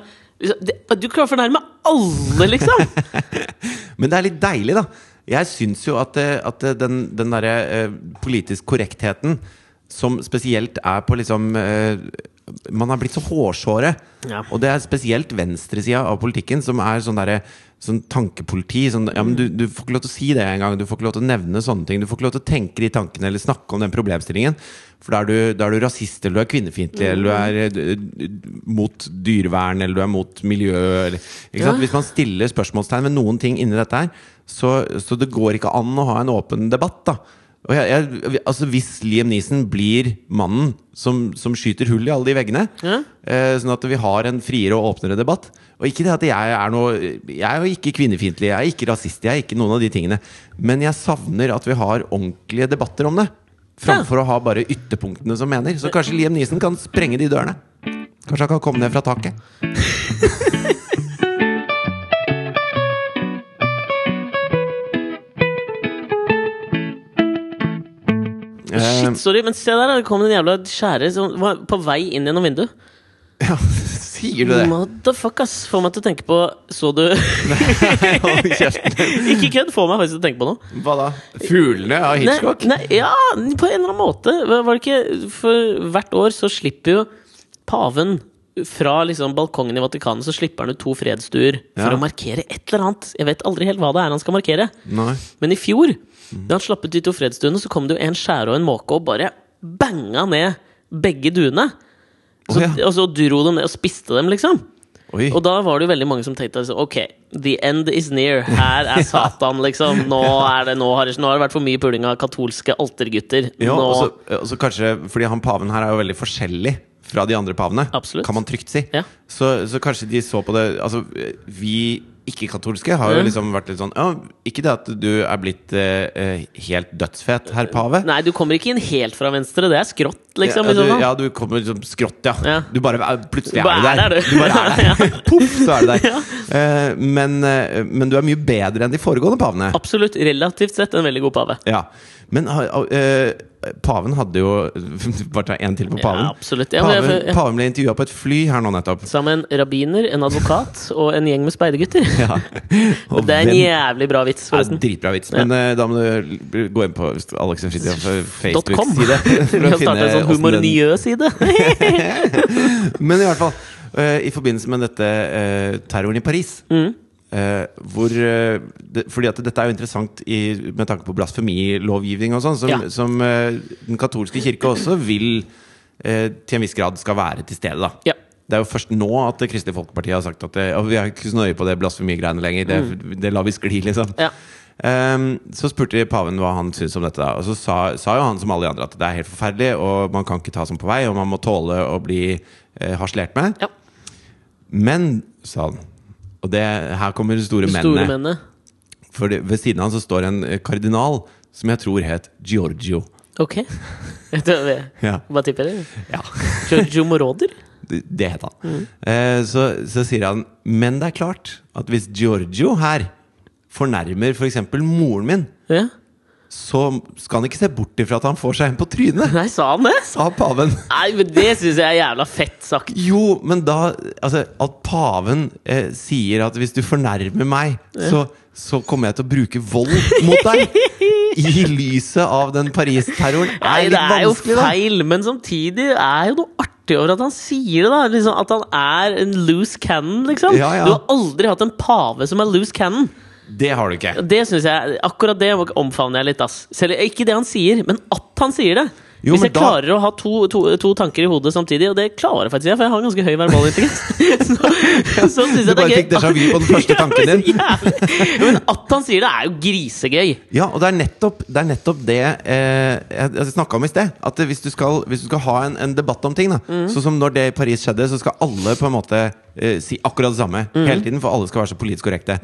Du klarer å fornærme alle, liksom! Men det er litt deilig, da. Jeg syns jo at, eh, at eh, den, den derre eh, politisk korrektheten som spesielt er på liksom Man har blitt så hårsåre. Ja. Og det er spesielt venstresida av politikken som er sånn derre Sånn tankepoliti. Sånn, ja, men du, du får ikke lov til å si det engang. Du får ikke lov til å nevne sånne ting. Du får ikke lov til å tenke de tankene eller snakke om den problemstillingen. For da er du, da er du rasist, eller du er kvinnefiendtlig, eller du er eh, d- d- mot dyrevern, eller du er mot miljø. Eller? Ja. Hvis man stiller spørsmålstegn ved noen ting inni dette her, så, så det går ikke an å ha en åpen debatt, da. Jeg, jeg, altså Hvis Liam Neeson blir mannen som, som skyter hull i alle de veggene, Ja. eh, sånn at vi har en friere og åpnere debatt Og ikke det at jeg er noe Jeg er jo ikke kvinnefiendtlig, jeg er ikke rasist, jeg er ikke noen av de tingene. Men jeg savner at vi har ordentlige debatter om det. Framfor å ha bare ytterpunktene som mener. Så kanskje Liam Neeson kan sprenge de dørene. Kanskje han kan komme ned fra taket. Shit, sorry, men se der, det kom en jævla skjære som var på vei inn gjennom vinduet. Ja, sier du det? Motherfuck, ass. Får meg til å tenke på Så du Ikke kødd, får meg faktisk til å tenke på noe. Hva da? Fuglene av Hitchcock? Nei, nei, ja, på en eller annen måte. Var det ikke For hvert år så slipper jo paven fra liksom balkongen i Vatikanet så slipper han ut to fredsstuer for Ja. å markere et eller annet. Jeg vet aldri helt hva det er han skal markere. Nei. Men i fjor, da han slapp ut de to fredsduene, så kom det jo en skjære og en måke og bare banga ned begge duene. Så, oh, ja. Og så dro dem ned og spiste dem, liksom. Oi. Og da var det jo veldig mange som tenkte altså, Ok, the end is near. Her er Satan, liksom. Nå, er det, nå, har, det, nå har det vært for mye puling av katolske altergutter. Ja, og så kanskje Fordi han paven her er jo veldig forskjellig fra de andre pavene. Absolutt. Kan man trygt si. Ja. Så, så kanskje de så på det Altså, vi ikke-katolske har jo liksom vært litt sånn ja, Ikke det at du er blitt eh, eh, helt dødsfet, herr pave. Nei, du kommer ikke inn helt fra venstre. Det er skrått, liksom. ja, du, fall. ja, du kommer liksom skrått, ja. Ja. Du bare er, Plutselig er du er der. du. Du bare er der. Poff, så er du der. Eh, men, eh, men du er mye bedre enn de foregående pavene. Absolutt. Relativt sett en veldig god pave. Ja. Men eh, paven hadde jo Bare ta én til på paven. Ja, absolutt. Ja, paven, jeg- ja. paven ble intervjua på et fly her nå nettopp. Sammen med en rabbiner, en advokat og en gjeng med speidergutter. Ja. Det er en hvem- jævlig bra vits, Ja, dritbra vits. Men uh, da må du gå inn på Alex Facebook-side. Vi har startet en sånn humorniøs humorniø-side. Men i hvert fall, uh, i forbindelse med dette uh, terroren i Paris Mm. Eh, hvor, uh, det, fordi at dette er jo interessant i, med tanke på blasfemilovgivning og sånn, som, Ja. som uh, den katolske kirke også vil til en viss grad skal være til stede. Ja. Det er jo først nå at Kristelig Folkeparti har sagt at det, og vi er ikke så nøye på det blasfemigreiene lenger. Det, det lar vi skli, liksom. Ja. Um, så spurte paven hva han syntes om dette. da Og så sa, sa jo han som alle de andre at det er helt forferdelig, og man kan ikke ta sånn på vei, og man må tåle å bli harselert med. Ja. Men, sa han Og det, her kommer de store, Store mennene. mennene. For det, ved siden av han så står en eh, kardinal som jeg tror het Giorgio. Ok. Det- Ja. Hva tipper jeg? ja. Giorgio Moroder? Det, det het han. Eh, så, så sier han Men det er klart at hvis Giorgio her fornærmer f.eks. moren min, Ja. Så skal han ikke se bort ifra at han får seg en på trynet, Nei, sa han det? sa paven. Nei, men det syns jeg er jævla fett sagt. Jo, men da Altså, at paven eh, sier at hvis du fornærmer meg, så, så kommer jeg til å bruke vold mot deg. I lyset av den Paris-terroren. Nei, det er jo feil, men samtidig er jo noe artig over at han sier det. da liksom, At han er en loose cannon, liksom. Ja, ja. Du har aldri hatt en pave som er loose cannon. Det har du ikke. Det synes jeg, Akkurat det omfavner jeg litt. ass Selv Ikke det han sier, men at han sier det. Jo, Hvis jeg da- klarer å ha to, to, to tanker i hodet samtidig, og det klarer jeg faktisk jeg, for jeg har ganske høy verbal intelligens, så, så syns Du bare det er fikk déjà vu på den første tanken din. Men at han sier det, er jo grisegøy. Ja, og det er nettopp det, er nettopp det eh, jeg, jeg snakka om i sted. At hvis du skal, hvis du skal ha en, en debatt om ting, da Mm. sånn som når det i Paris skjedde, så skal alle på en måte eh, si akkurat det samme Mm. hele tiden, for alle skal være så politisk korrekte.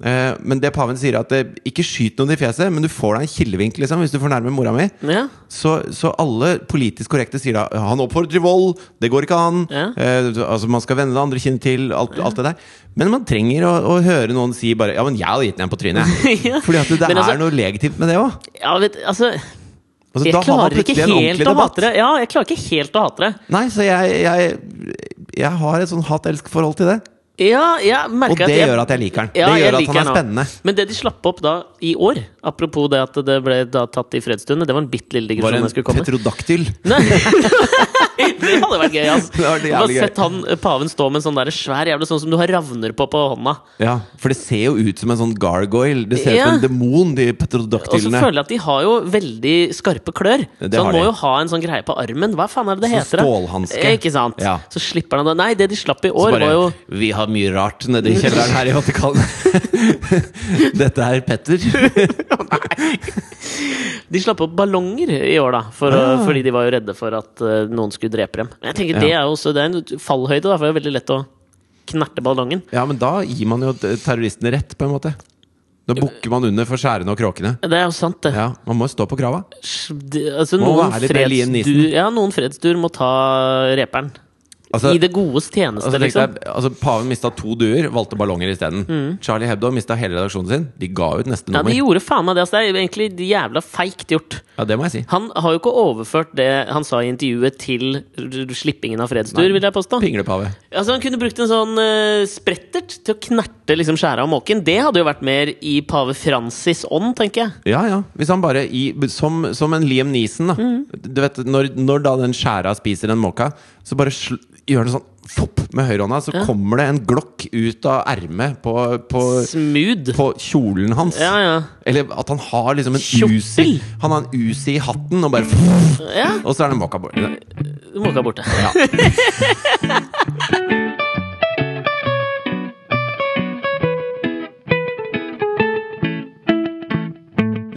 Eh, men det paven sier, at eh, ikke skyt noen i fjeset, men du får deg en kilevink liksom, hvis du fornærmer mora mi. Ja. Så, så alle politisk korrekte sier da Han oppfordrer til vold, det går ikke an. Ja. Eh, altså Man skal vende det andre kinnet til, alt, alt det der. Men man trenger å, å høre noen si bare Ja, men jeg hadde gitt den en på trynet. Ja. Fordi at det, det altså- er noe legitimt med det òg. Ja, vet, altså Altså, Jeg da har man klarer ikke helt å hate det. Ja, jeg klarer ikke helt å hate det. Nei, så jeg, jeg, jeg har et sånn hat-elsk-forhold til det. Ja, jeg Og det at jeg, gjør at jeg liker den. Ja, det gjør at han er spennende. også. Men det de slapp opp da i år, apropos det at det ble da tatt i fredsstund, det var en bitte lille Var digresjon en jeg skulle komme med. petrodaktyl. Det hadde vært gøy, altså. Det hadde vært har jævlig gøy. sett han eh, paven stå med en sånn der svær jævla sånn som du har ravner på på hånda. Ja, for det ser jo ut som en sånn gargoyle. Det ser ut Ja. som en demon, de Og så føler jeg at de har jo veldig skarpe klør. Det så han må de. jo ha en sånn greie på armen. Hva faen er det det så heter? da? stålhanske. Eh, Ikke sant? Ja. Så slipper han det. Nei, det de slapp i år, bare, var jo Vi har mye rart nede i kjelleren her i Vatikanet. Dette er Petter. Nei. De slapp opp ballonger i år, da. For, Ah. Fordi de var jo redde for at eh, noen skulle drepe dem. Jeg tenker. Det er jo også Det er en fallhøyde, da, for det er veldig lett å knerte ballongen. Ja, men da gir man jo terroristene rett, på en måte. Da bukker man under for skjærene og kråkene. Det er jo sant, det. Ja, Man må jo stå på krava. Altså, noen, fredsdur, ja, noen fredsdur må ta reperen. Altså, I det godes tjeneste, altså, liksom. Jeg, altså Paven mista to duer, valgte ballonger isteden. Charlie Hebdo mista hele redaksjonen sin. De ga ut neste nummer Ja. De gjorde faen meg det. Altså, det er egentlig jævla feigt gjort. Ja, det må jeg si. Han har jo ikke overført det han sa i intervjuet, til slippingen av fredstur, Nei. vil jeg påstå. Pinglepave. Altså Han kunne brukt en sånn uh, sprettert til å knerte liksom skjæra av måken. Det hadde jo vært mer i pave Francis' ånd, tenker jeg. Ja, ja. Hvis han bare i, som, som en Liam Neeson, da. Mm. Du vet, når, når da den skjæra spiser en måka, så bare gjør det sånn fopp med høyrehånda, så Ja. kommer det en glokk ut av ermet på, på, på kjolen hans. Ja, ja. Eller at han har liksom en. Uzi Han har en Uzi i hatten, og bare ja Og så er det måka borte. Måka borte. Ja.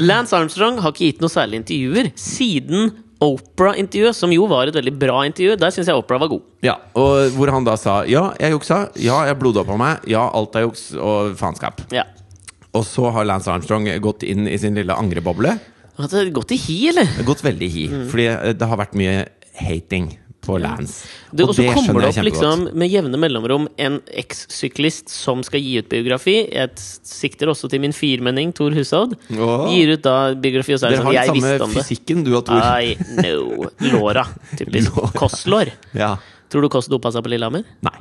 Lance Armstrong har ikke gitt noe særlig intervjuer siden Opera-intervjuet, som jo var et veldig bra intervju. Der syns jeg Opera var god. ja. Og hvor han da sa ja, jeg juksa. Ja, jeg bloddoppa meg. Ja, alt er juks og faenskap. Ja. Og så har Lance Armstrong gått inn i sin lille angreboble. Gått i hi, eller? Gått veldig i hi. Fordi eh, det har vært mye hating på Lance. Det, og så kommer det opp liksom med jevne mellomrom en eks-syklist som skal gi ut biografi. Jeg sikter også til min firmenning Tor Hushovd. Oh. Gir ut da biografi, og så er det Dere sånn har Jeg visste samme om det. fysikken, du og Tor. I know. Låra. Typisk. Låra. Kostlår. Ja. Tror du Kåss dopa seg på Lillehammer? Nei.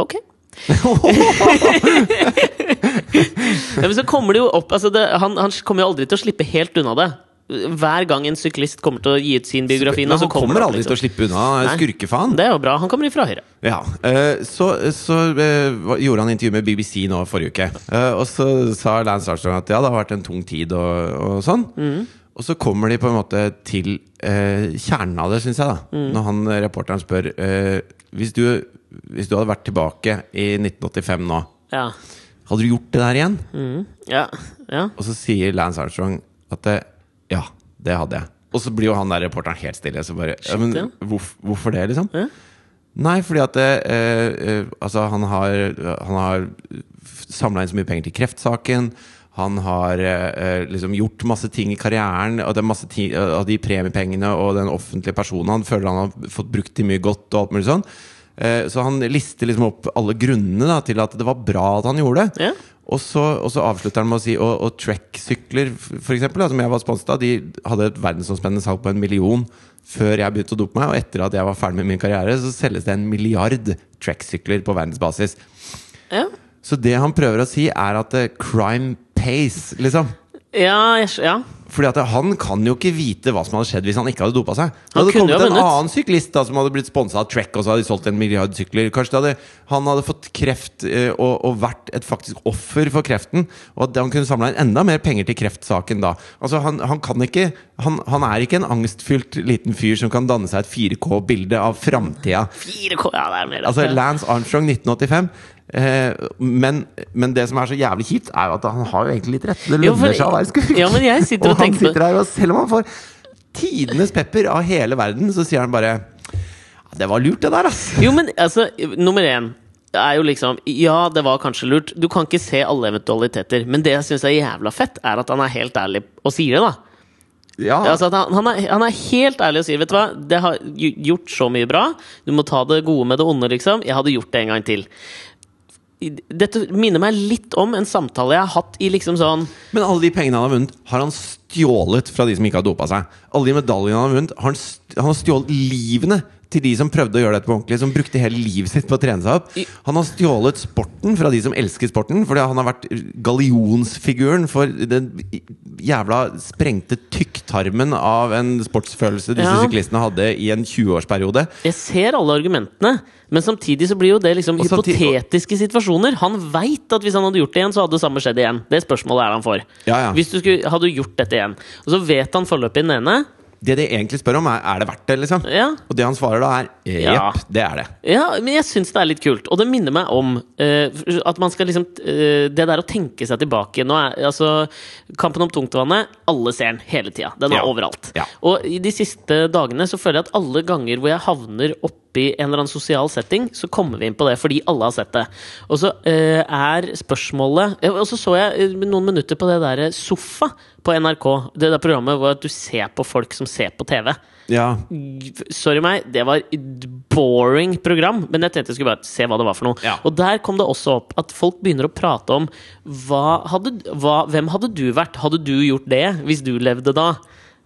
Ok. ja, men så kommer det jo opp altså det, han, han kommer jo aldri til å slippe helt unna det. Hver gang en syklist kommer til å gi ut sin biografi, Men så han kommer opp, aldri til å liksom. slippe unna. Nei. Skurkefaen. Det er jo bra. Han kommer ifra Høyre. Ja, eh, Så, så eh, gjorde han intervju med BBC nå forrige uke. Eh, Og så sa Lance Armstrong at ja, det har vært en tung tid og, og sånn. Og så kommer de på en måte til eh, kjernen av det, syns jeg. da Når han eh, reporteren spør eh, hvis, du, hvis du hadde vært tilbake i 1985 nå, Ja. hadde du gjort det der igjen? Mm. Ja. ja. Og så sier Lance Armstrong at det, ja, det hadde jeg. Og så blir jo han der reporteren helt stille. Så bare, ja, men ja. hvorf, hvorfor det, liksom? Ja. Nei, fordi at det, eh, eh, altså, han har, han har samla inn så mye penger til kreftsaken. Han har eh, liksom gjort masse ting i karrieren. Og det er masse ti, av de premiepengene og den offentlige personen han føler han har fått brukt til mye godt. og alt mulig sånn Eh, Så han lister liksom opp alle grunnene da, til at det var bra at han gjorde det. Ja. Og så, og så avslutter han med å si Og, og Trek-sykler, f.eks., som jeg var sponset av, de hadde et verdensomspennende salg på en million før jeg begynte å dope meg. Og etter at jeg var ferdig med min karriere, så selges det en milliard Trek-sykler på verdensbasis. Ja, Så det han prøver å si, er at eh, crime pays, liksom. ja, jeg, ja. Fordi at han kan jo ikke vite hva som hadde skjedd hvis han ikke hadde dopa seg. Det hadde kommet en annen syklist da som hadde blitt sponsa av Trek, og så hadde de solgt en milliard sykler. Kanskje hadde, han hadde fått kreft eh, og, og vært et faktisk offer for kreften. Og at han kunne samla inn enda mer penger til kreftsaken da. Altså Han, han kan ikke han, han er ikke en angstfylt liten fyr som kan danne seg et 4K-bilde av framtida. 4K, ja, Altså. Lance Armstrong 1985. Eh, men, men det som er så jævlig kjipt, er jo at han har jo egentlig litt rett. Det lønner seg å være skurk. Ja, men jeg sitter og og han sitter her, og selv om han får tidenes pepper av hele verden, så sier han bare Det var lurt, det der, ass. Jo, men altså, nummer én er jo liksom Ja, det var kanskje lurt. Du kan ikke se alle eventualiteter. Men det jeg syns er jævla fett, er at han er helt ærlig og sier det, da. Ja, Altså han, han, er, han er helt ærlig og sier Vet du hva, det har gjort så mye bra. Du må ta det gode med det onde, liksom. Jeg hadde gjort det en gang til. Dette minner meg litt om en samtale jeg har hatt i liksom sånn Men alle de pengene han har vunnet, har han stjålet fra de som ikke har dopa seg. Alle de medaljene han har vunnet, har han, han har stjålet livene til de som prøvde å gjøre dette på ordentlig, som brukte hele livet sitt på å trene seg opp. Han har stjålet sporten fra de som elsker sporten, fordi han har vært gallionsfiguren for den jævla sprengte tykktarmen av en sportsfølelse disse Ja. syklistene hadde i en 20-årsperiode. Jeg ser alle argumentene, men samtidig så blir jo det liksom Og hypotetiske situasjoner. Han veit at hvis han hadde gjort det igjen, så hadde det samme skjedd igjen. Det spørsmålet er han for. Ja, ja. Hvis du skulle, hadde gjort dette igjen. Og så vet han foreløpig den ene. Det de egentlig spør om, er er det verdt det, liksom. Ja, Og det han svarer da, er Ja. jepp, det er det. Ja, men jeg syns det er litt kult. Og det minner meg om uh, at man skal liksom uh, Det der å tenke seg tilbake Nå er altså Kampen om tungtvannet, alle ser den hele tida. Den er Ja. overalt. Ja. Og i de siste dagene så føler jeg at alle ganger hvor jeg havner oppi en eller annen sosial setting, så kommer vi inn på det fordi alle har sett det. Og så uh, er spørsmålet eh, Og så så jeg eh, noen minutter på det derre Sofa på NRK. Det der programmet hvor du ser på folk som ser på TV. Ja. Sorry meg, det var et boring program, men jeg tenkte jeg skulle bare se hva det var for noe. Ja. Og der kom det også opp at folk begynner å prate om hva hadde, hva, hvem hadde du vært? Hadde du gjort det hvis du levde da?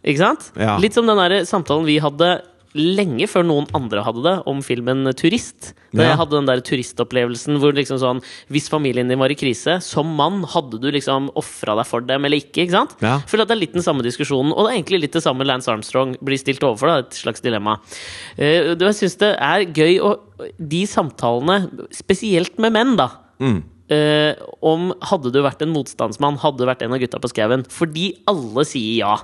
Ikke sant? Ja. Litt som den der samtalen vi hadde lenge før noen andre hadde det, om filmen 'Turist'. Da jeg hadde den der turistopplevelsen hvor liksom sånn Hvis familien din var i krise, som mann, hadde du liksom ofra deg for dem eller ikke? ikke sant? Ja. Føler at det er litt den samme diskusjonen, og det er egentlig litt det samme Lance Armstrong blir stilt overfor. Da, et slags dilemma. Uh, jeg syns det er gøy å De samtalene, spesielt med menn, da. Mm. Uh, om hadde du vært en motstandsmann, hadde du vært en av gutta på skauen. Fordi alle sier ja.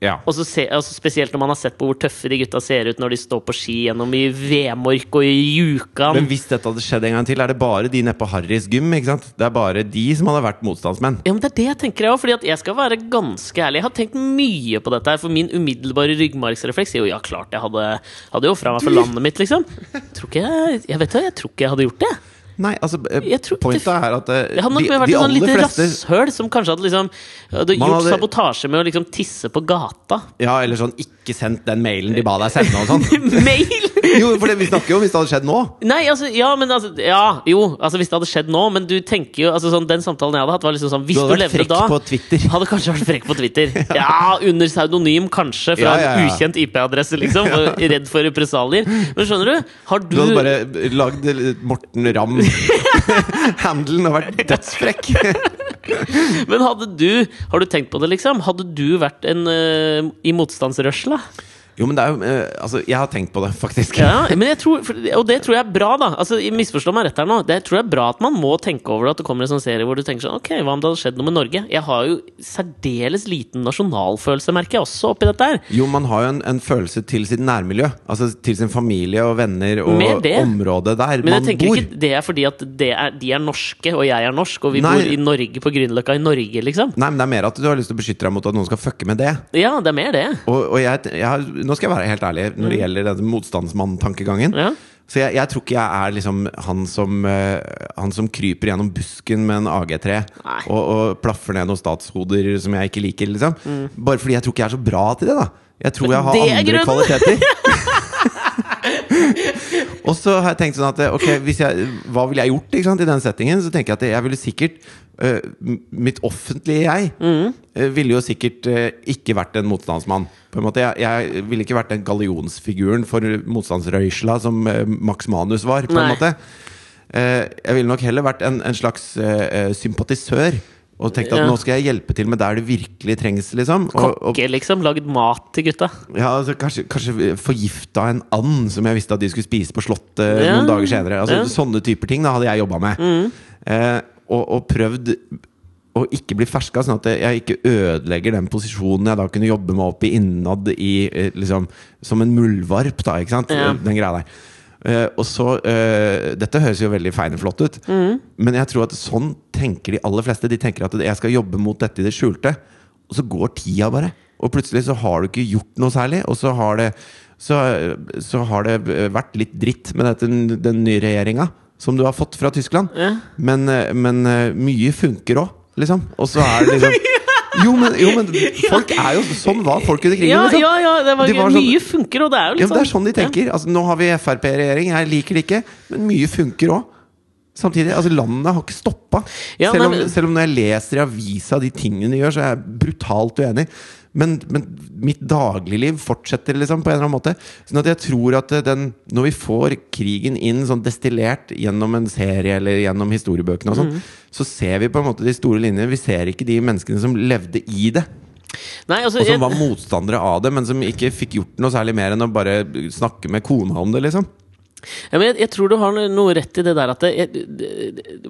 Ja. Og så se, altså Spesielt når man har sett på hvor tøffe de gutta ser ut når de står på ski gjennom i Vemork og i Jukan. Men hvis dette hadde skjedd en gang til, er det bare de nede på Harrys gym? ikke sant? Det er bare de som hadde vært motstandsmenn. Ja, men det er det jeg tenker jeg også, fordi at jeg skal være ganske ærlig. Jeg har tenkt mye på dette her, for min umiddelbare ryggmargsrefleks er jo ja, klart jeg hadde, hadde jo fra meg for landet mitt, liksom. Tror ikke jeg, jeg vet jeg tror ikke jeg hadde gjort det. Nei, altså, eh, pointet er at det, det hadde nok de, vært de et sånn lite fleste rasshøl som kanskje hadde liksom hadde gjort hadde- sabotasje med å liksom tisse på gata. Ja, eller sånn ikke sendt den mailen de ba deg sende og sånn. Mail! Jo, for det, vi snakker jo om hvis det hadde skjedd nå. Nei, altså, ja, men altså Ja, jo, altså hvis det hadde skjedd nå, men du tenker jo altså sånn, Den samtalen jeg hadde hatt, var liksom sånn Hvis Du du, hadde vært levde frekk da på Twitter. Hadde kanskje vært frekk på Twitter. Ja, under pseudonym, kanskje, fra Ja, ja, ja. en ukjent IP-adresse, liksom. Redd for represalier. Men skjønner du? Har du, Du hadde bare lagd eh, Morten Ramm-handelen og vært dødsfrekk. Men hadde du Har du tenkt på det, liksom? Hadde du vært en uh, i motstandsrørsla? Jo, men det er jo eh, Altså, jeg har tenkt på det, faktisk. Ja, men jeg tror, for- og det tror jeg er bra, da. Altså, Misforstå meg rett her nå. Det tror jeg er bra at man må tenke over det. At det kommer en sånn serie hvor du tenker sånn Ok, hva om det hadde skjedd noe med Norge? Jeg har jo særdeles liten nasjonalfølelse, merker jeg også, oppi dette her. Jo, man har jo en, en følelse til sitt nærmiljø. Altså til sin familie og venner og Mer det. området der Men jeg man tenker bor. ikke det er fordi at det er, de er norske, og jeg er norsk, og vi Nei. bor i Norge på Grünerløkka i Norge, liksom. Nei, men det er mer at du har lyst til å beskytte deg mot at noen skal fucke med det. Ja, det er mer det. Og, og jeg, jeg, har- nå skal jeg være helt ærlig når det gjelder denne motstandsmann-tankegangen. Mm. Ja. Så jeg, jeg tror ikke jeg er liksom han som, eh, han som kryper gjennom busken med en AG3 og, og plaffer ned noen statshoder som jeg ikke liker, liksom. Mm. Bare fordi jeg tror ikke jeg er så bra til det, da. Jeg tror jeg har andre kvaliteter. Og så har jeg tenkt sånn at Ok, hvis jeg, hva ville jeg gjort sant, i den settingen? Så tenker jeg at jeg ville sikkert uh, Mitt offentlige jeg Mm. uh, ville jo sikkert uh, ikke vært en motstandsmann. På en måte, jeg, jeg ville ikke vært den gallionsfiguren for motstandsrøysla som Max Manus var. På en Nei. måte Eh, Jeg ville nok heller vært en, en slags sympatisør. Og tenkte at Ja. nå skal jeg hjelpe til med der det virkelig trengs. Liksom. Og, Kokke, liksom. Lagd mat til gutta. ja, altså, kanskje, kanskje forgifta en and som jeg visste at de skulle spise på Slottet Ja. noen dager senere. Altså, Ja. Mm. Sånne typer ting da hadde jeg jobba med. Eh, og, og prøvd å ikke bli ferska, sånn at jeg ikke ødelegger den posisjonen jeg da kunne jobbe meg opp i innad i eh, liksom, Som en muldvarp, da. Ikke sant? Den greia der. Eh, og så uh, Dette høres jo veldig feineflott ut, Mm. men jeg tror at sånn tenker de aller fleste. De tenker at jeg skal jobbe mot dette i det skjulte, og så går tida bare. Og plutselig så har du ikke gjort noe særlig, og så har det så, så har det vært litt dritt med dette, den nye regjeringa som du har fått fra Tyskland. Ja. Men, eh, men mye funker òg, liksom. Og så er det liksom Jo, men, jo, men folk er jo Sånn var folk under krigen. Ja, liksom. ja, ja, det var, De var sånn- Mye funker, og det er jo litt litt ja, det er sånn de tenker. Altså, nå har vi Frp-regjering, jeg liker det ikke, men mye funker òg. Samtidig, altså Landet har ikke stoppa. Ja, selv, selv om når jeg leser i avisa de tingene de gjør, så er jeg brutalt uenig. Men, men mitt dagligliv fortsetter liksom på en eller annen måte. Sånn at jeg tror at den, når vi får krigen inn sånn destillert gjennom en serie eller gjennom historiebøkene, og sånn, mm. så ser vi på en måte de store linjene. Vi ser ikke de menneskene som levde i det. Nei, altså, Og som var motstandere av det, men som ikke fikk gjort noe særlig mer enn å bare snakke med kona om det, liksom. Ja, men jeg, jeg tror du har noe rett i det der at det, det, det,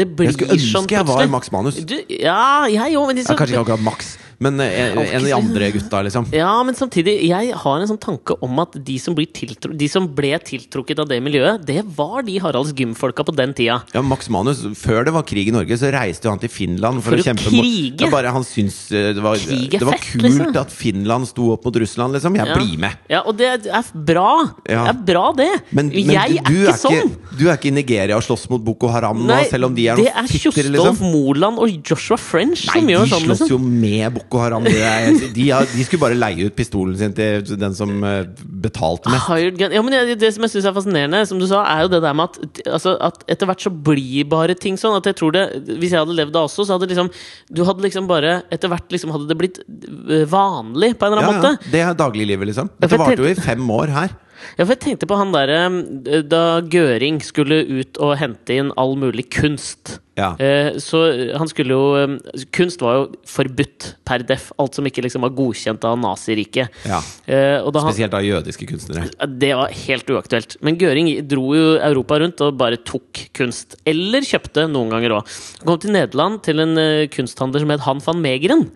det blir Jeg skulle sånn ønske jeg var. Max Manus. Du, ja, jeg òg, men liksom, Ja, kanskje ikke akkurat Max, men eh, en, en av de andre gutta, liksom. Ja, men samtidig, jeg har en sånn tanke om at de som, blir tiltru de som ble tiltrukket av det miljøet, det var de Haralds Gym-folka på den tida. Ja, Max Manus, Før det var krig i Norge, så reiste jo han til Finland for, For å kjempe mot krige. ja, Bare han syntes eh, det var, det var fett, kult liksom. at Finland sto opp mot Russland, liksom. Jeg Ja. blir med. Ja, og det er bra. Ja. Det er bra, det. Men, men jeg du, du, er ikke sånn. ikke, du er ikke i Nigeria og slåss mot Boko Haram nå, Nei, selv om de er det er fitter, liksom? Moland og Joshua French Nei, som de gjør sånn. slåss Liksom. jo med Boko Haram. Det er, de, har, de skulle bare leie ut pistolen sin til den som eh, betalte mest. Ja, men det, det som jeg syns er fascinerende, som du sa, er jo det der med at, altså, at etter hvert så blir bare ting sånn. At jeg tror det Hvis jeg hadde levd da også, så hadde liksom Du hadde liksom bare Etter hvert liksom hadde det blitt øh, vanlig, på en eller annen ja, måte. det er dagliglivet, liksom. Ja, Dette varte jo i fem år her. Ja, for jeg tenkte på han derre øh, Da Gøring skulle ut og hente inn all mulig kunst. Ja. Eh, så han skulle jo øh, Kunst var jo forbudt per def. Alt som ikke liksom var godkjent av Naziriket. Ja. Eh, Spesielt av jødiske kunstnere. Det var helt uaktuelt. Men Gøring dro jo Europa rundt og bare tok kunst. Eller kjøpte noen ganger òg. Kom til Nederland, til en eh, kunsthandler som het Han van Megeren.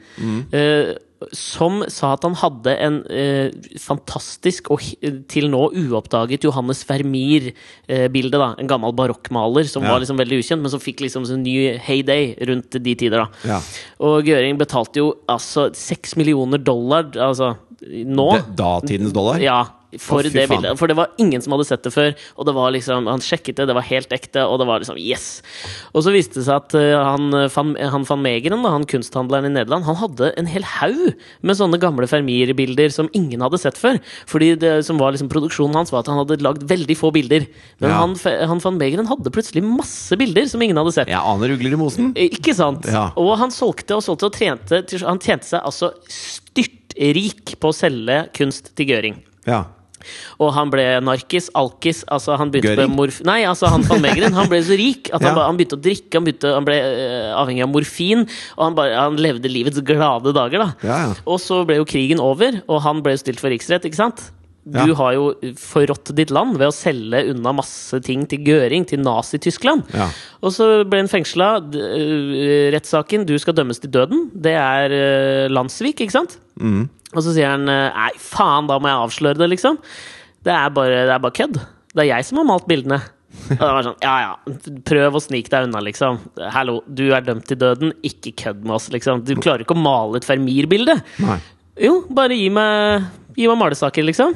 eh, som sa at han hadde en eh, fantastisk og til nå uoppdaget Johannes Vermeer-bilde. da En gammel barokkmaler som Ja. var liksom veldig ukjent, men som fikk liksom en ny heyday rundt de tider. Ja. Og Gøring betalte jo altså seks millioner dollar altså nå. Datidens dollar? Ja, for Å, det bildet. For det var ingen som hadde sett det før. Og det var liksom, han sjekket det, det var helt ekte, og det var liksom yes! Og så viste det seg at eh, han, eh, van, han van Megeren, da, han kunsthandleren i Nederland, han hadde en hel haug med sånne gamle Fermier-bilder som ingen hadde sett før. Fordi det som var liksom produksjonen hans, var at han hadde lagd veldig få bilder. Men Ja. han, han van Megeren hadde plutselig masse bilder som ingen hadde sett. Jeg aner ugler i mosen. Ikke sant? Ja. Og han solgte og solgte og trente Han tjente seg altså styrtrik på å selge kunst til Gøring. Ja. Og han ble narkis, alkis altså han begynte Gøring. på morf... Nei, altså han van Megeren. Han ble så rik at han, Ja. han begynte å drikke, han, begynte, han ble uh, avhengig av morfin, og han, bare, han levde livets glade dager, da. Ja, ja. Og så ble jo krigen over, og han ble stilt for riksrett, ikke sant? Du Ja. har jo forrådt ditt land ved å selge unna masse ting til Gøring, til Nazi-Tyskland. Ja. Og så ble han fengsla. Rettssaken, du skal dømmes til døden. Det er eh, landssvik, ikke sant? Mm. Og så sier han eh, nei, faen, da må jeg avsløre det, liksom. Det er bare, det er bare kødd. Det er jeg som har malt bildene. Og det var sånn, ja ja, prøv å snike deg unna, liksom. Hallo, du er dømt til døden, ikke kødd med oss, liksom. Du klarer ikke å male et Vermeer-bilde. Jo, bare gi meg, gi meg malesaker, liksom.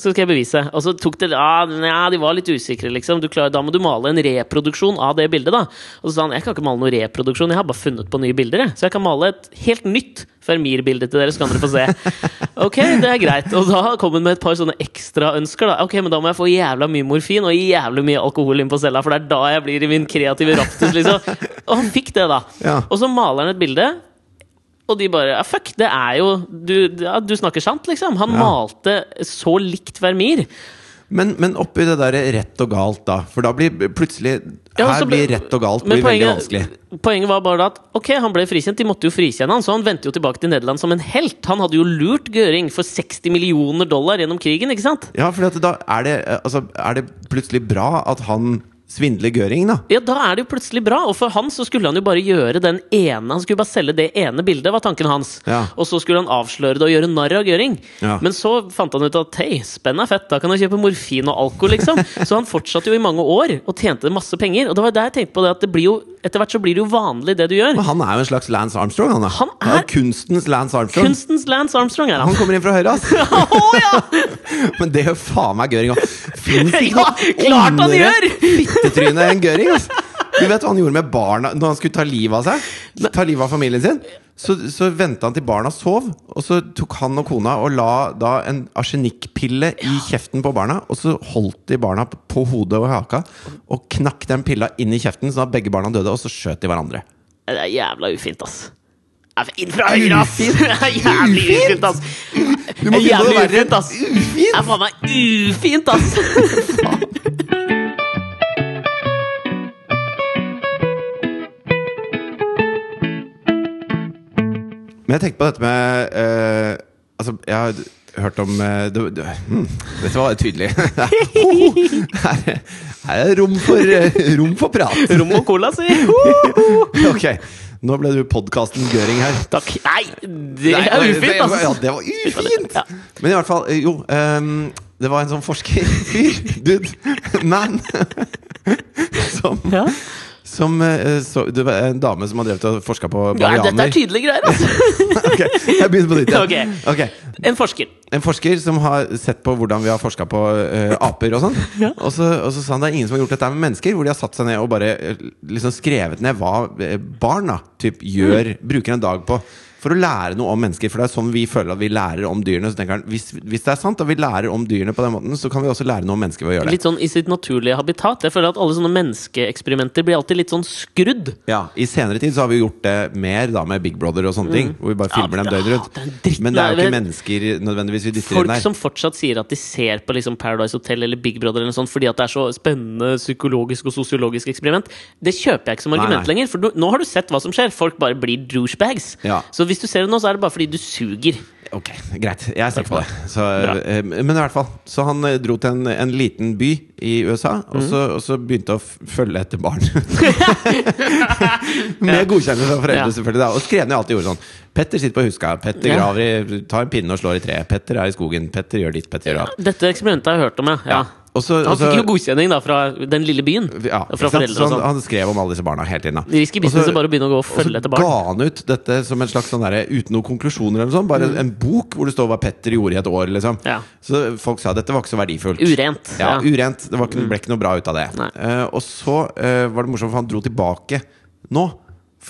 Så skal jeg bevise. Og så tok det ja, ja, de var litt usikre, liksom. Du klarer, da må du male en reproduksjon av det bildet, da. Og så sa han jeg kan ikke male noen reproduksjon, jeg har bare funnet på nye bilder, jeg. Så jeg kan male et helt nytt Fermir-bilde til dere, så kan dere få se. Ok, det er greit. Og da kom hun med et par sånne ekstraønsker. da. Ok, men da må jeg få jævla mye morfin og jævlig mye alkohol inn på cella, for det er da jeg blir i min kreative raptus, liksom. Og han fikk det, da. Ja. Og så maler han et bilde. Og de bare ja, Fuck, det er jo Du, ja, du snakker sant, liksom. Han Ja. malte så likt Vermeer. Men, men oppi det der rett og galt, da. For da blir plutselig Her ble- blir rett og galt blir poenget, veldig vanskelig. Poenget var bare at ok, han ble frikjent, de måtte jo frikjenne han, så han vendte jo tilbake til Nederland som en helt. Han hadde jo lurt Gøring for 60 millioner dollar gjennom krigen, ikke sant? Ja, for da er det, eh, altså, er det plutselig bra at han svindler Gøring, da? Ja, da er det jo plutselig bra, og for han så skulle han jo bare gjøre den ene Han skulle bare selge det ene bildet, var tanken hans. Ja. Og så skulle han avsløre det og gjøre narr av Gøring. Ja. Men så fant han ut at hei, spenn er fett, da kan jeg kjøpe morfin og alko, liksom. så han fortsatte jo i mange år og tjente masse penger. Og det var der jeg tenkte på det at det blir jo etter hvert så blir det jo vanlig, det du gjør. Men han er jo en slags Lance Armstrong. Han er, Han er, er- kunstens Lance Armstrong. Kunstens Lance Armstrong er han. Han kommer inn fra høyre, ass! Å ja! Men det gjør faen meg Gøring òg. Fins ikke Ja, klart han gjør! Fittetryne enn Göring, ass! Du vet hva han gjorde med barna når han skulle ta livet av seg? Ta livet av familien sin? Så, så venta han til barna sov, og så tok han og kona og la da en arsenikkpille i kjeften på barna. Og så holdt de barna på- hodet og haka og knakk den pilla inn i kjeften, sånn at begge barna døde, og så skjøt de hverandre. Det er jævla ufint, ass. Inn fra høyre, ass! Jævlig Ufint? ass! Du må finne noe verre ufint! Det er faen meg ufint, ass! Men jeg tenkte på dette med eh, Altså, jeg har hørt om eh, du, du, hmm, Dette var tydelig. her, her er det rom for, eh, rom for prat. Rom og cola, si! Ok, nå ble du podkasten Gøring her. Takk. Nei, det Nei, er det- ufint, Ja, ass! det var ufint! Ja. Men i hvert fall, eh, jo ehm, Det var en sånn forskerfyr, dude, man Som, Ja. Som eh, så, Det var en dame som har drevet og forska på Ja, dette er tydelige greier, altså! Ok, jeg begynner på nytt. Ja. Okay. Okay. En forsker. En forsker som har sett på hvordan vi har forska på uh, aper og sånn. Ja. Og, så, og så sa han det er ingen som har gjort dette med mennesker, hvor de har satt seg ned og bare eh, liksom skrevet ned hva barna barn da, typ, gjør, bruker en dag på. For å lære noe om mennesker. For det er sånn vi føler at vi lærer om dyrene. Så tenker han, hvis, hvis det er sant at vi lærer om dyrene på den måten, så kan vi også lære noe om mennesker ved å gjøre det. Litt sånn i sitt naturlige habitat. Jeg føler at alle sånne menneskeeksperimenter blir alltid litt sånn skrudd. Ja, I senere tid så har vi gjort det mer da med Big Brother og sånne ting. Hvor vi bare filmer Ja, dem døgnet rundt. det Men det er jo ikke mennesker nødvendigvis vi dytter Folk inn der. som fortsatt sier at de ser på liksom Paradise Hotel eller Big Brother eller noe sånt, fordi at det er så spennende psykologisk og sosiologisk eksperiment, det kjøper jeg ikke som argument nei. lenger. For nå har du sett hva som skjer. Folk bare blir douchebags. Ja. Så hvis du ser det nå, så er det bare fordi du suger. Ok, greit. Jeg ser på det. Så, eh, men i hvert fall. Så han eh, dro til en, en liten by i USA, og, så, Mhm. og så begynte å følge etter barn. Med godkjennelse fra foreldre, Ja. selvfølgelig. Da. Og skrev ned alt de gjorde sånn. Petter sitter på huska. Petter graver i Tar en pinne og slår i treet. Petter er i skogen. Petter gjør ditt. Petter gjør datt. Dette eksperimentet har jeg hørt om, ja. ja. Og så, Han fikk jo godkjenning da fra den lille byen. ja, fra foreldre og sånn. han skrev om alle disse barna hele tiden. Da. Risky business business bare å begynne å gå og følge etter barn. Og så ga han ut dette som en slags sånn der, uten noen konklusjoner eller noe sånt. Bare en bok hvor det står hva Petter gjorde i et år, liksom. Mm. Ja. Så folk sa dette var ikke så verdifullt. Urent. Ja, Ja. Mm. urent. Det var ikke, ble ikke noe bra ut av det. Eh, og så uh, var det morsomt, for han dro tilbake nå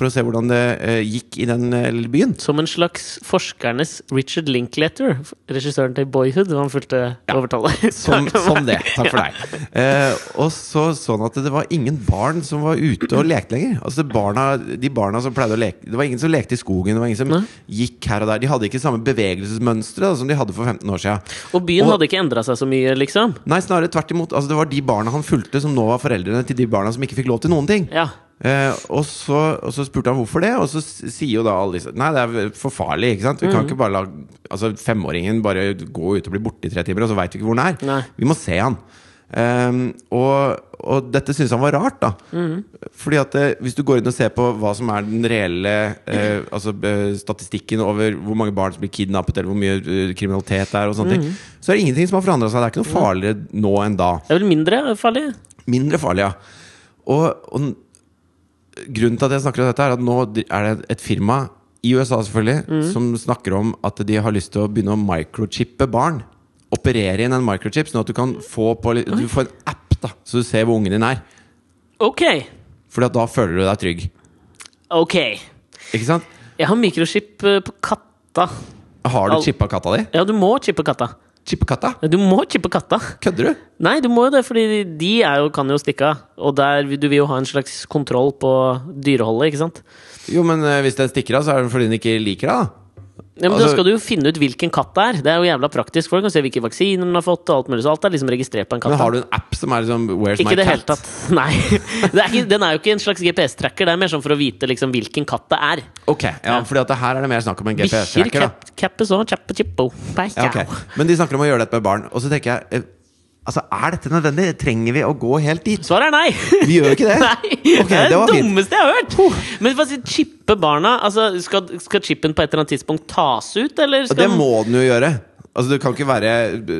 for å se hvordan det eh, gikk i den eh, lille byen. Som en slags forskernes Richard Linklater, regissøren til Boyhood. Han fulgte overtallet. Som, som det. Takk for deg. Eh, og så sånn at det var ingen barn som var ute og lekte lenger. Altså barna, De barna som pleide å leke Det var ingen som lekte i skogen. Det var ingen som ne? gikk her og der De hadde ikke samme bevegelsesmønstre som de hadde for 15 år siden. Og byen Og- hadde ikke endra seg så mye, liksom. Nei, snarere tvert imot. Altså, det var de barna han fulgte, som nå var foreldrene til de barna som ikke fikk lov til noen ting. Ja. Eh, og, så, og så spurte han hvorfor det, og så sier jo da alle disse Nei, det er for farlig. ikke sant? Vi Mm. kan ikke bare la altså, femåringen bare gå ut og bli borte i tre timer, og så veit vi ikke hvor den er. Nei. Vi må se han. Ehm, og, og dette syntes han var rart, da. Mm. Fordi at eh, hvis du går inn og ser på hva som er den reelle eh, altså, eh, statistikken over hvor mange barn som blir kidnappet, eller hvor mye eh, kriminalitet det er, og sånne Mm. ting, så er det ingenting som har forandra seg. Det er ikke noe farligere nå enn da. Det er vel mindre farlig? Mindre farlig, ja. Og, og grunnen til at jeg snakker om dette, er at nå er det et firma i USA selvfølgelig som snakker om at de har lyst til å begynne å microchippe barn. operere inn en microchip, sånn at du kan få på Du får en app, da, så du ser hvor ungen din er. Ok. Fordi at da føler du deg trygg. Ok. Ikke sant? Jeg har mikrochip eh, på katta. Har du chippa katta di? Ja, du må chippe katta. Chippa katta? Du må chippe katta. Kødder du? Nei, du må jo det, fordi de jo, kan jo stikke av. Og der, du vil jo ha en slags kontroll på dyreholdet, ikke sant? Jo, men eh, hvis den stikker av, så er det fordi den ikke liker deg, da. Ja, men Altså- Da skal du jo finne ut hvilken katt det er. Det er jo jævla praktisk. Folk kan se hvilke vaksiner den har fått. og alt mulig, så alt er liksom registrert på en katt. Men har du en app som er liksom Where's Ikke my det cat? Helt tatt. Nei. Det er ikke, den er jo ikke en slags GPS-tracker. Det er mer sånn for å vite liksom hvilken katt det er. Ok, ja, fordi at her er det mer snakk om en GPS-tracker. cap, cappes og chappe chippo. ja, okay. Men de snakker om å gjøre dette med barn. Og så tenker jeg eh, Altså, Er dette nødvendig? Trenger vi å gå helt dit? Svaret er nei! Vi gjør ikke det. Nei, okay, det er det det dummeste jeg har hørt! Men for å si, chippe barna? Altså, skal, skal chipen på et eller annet tidspunkt tas ut, eller skal det må den jo gjøre. Altså, det kan ikke være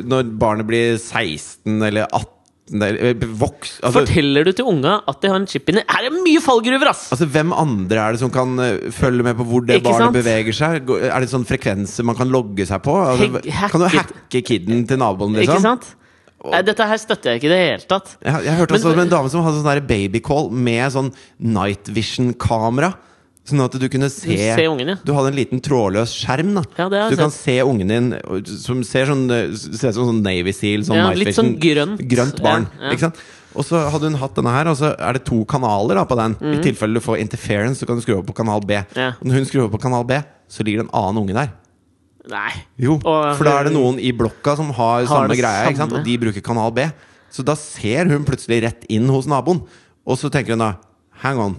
når barnet blir 16 eller 18 eh, voks... Altså, Forteller du til unga at de har en chip inni Her er det mye fallgruver, ass! altså, hvem andre er det som kan eh, følge med på hvor det Ikke barnet sant? beveger seg? Er det sånn frekvenser man kan logge seg på? Altså, kan du hacke kiden til naboen, liksom? Ikke sant? Nei, dette her støtter jeg ikke i det hele tatt. Jeg, jeg hørte også Men- om en dame som hadde sånn babycall med sånn night vision-kamera. Sånn at du kunne se Se ungen, ja. Du hadde en liten trådløs skjerm. da Ja, Du sett. kan se ungen din som ser sånn Ser ut som sånn Navy Seal. Sånn Ja, night litt sånn vision, grønt. grønt barn. Ikke sant? Og så hadde hun hatt denne her, og så er det to kanaler da på den. I tilfelle du får interference, så kan du skru over på kanal B. Mhm. Ja. Og når hun skrur over på kanal B, så ligger det en annen unge der. Nei. Jo, Og- for da er det noen i blokka som har, samme det greia, ikke sant? samme. og de bruker kanal B. Så da ser hun plutselig rett inn hos naboen. Og så tenker hun da Hang on.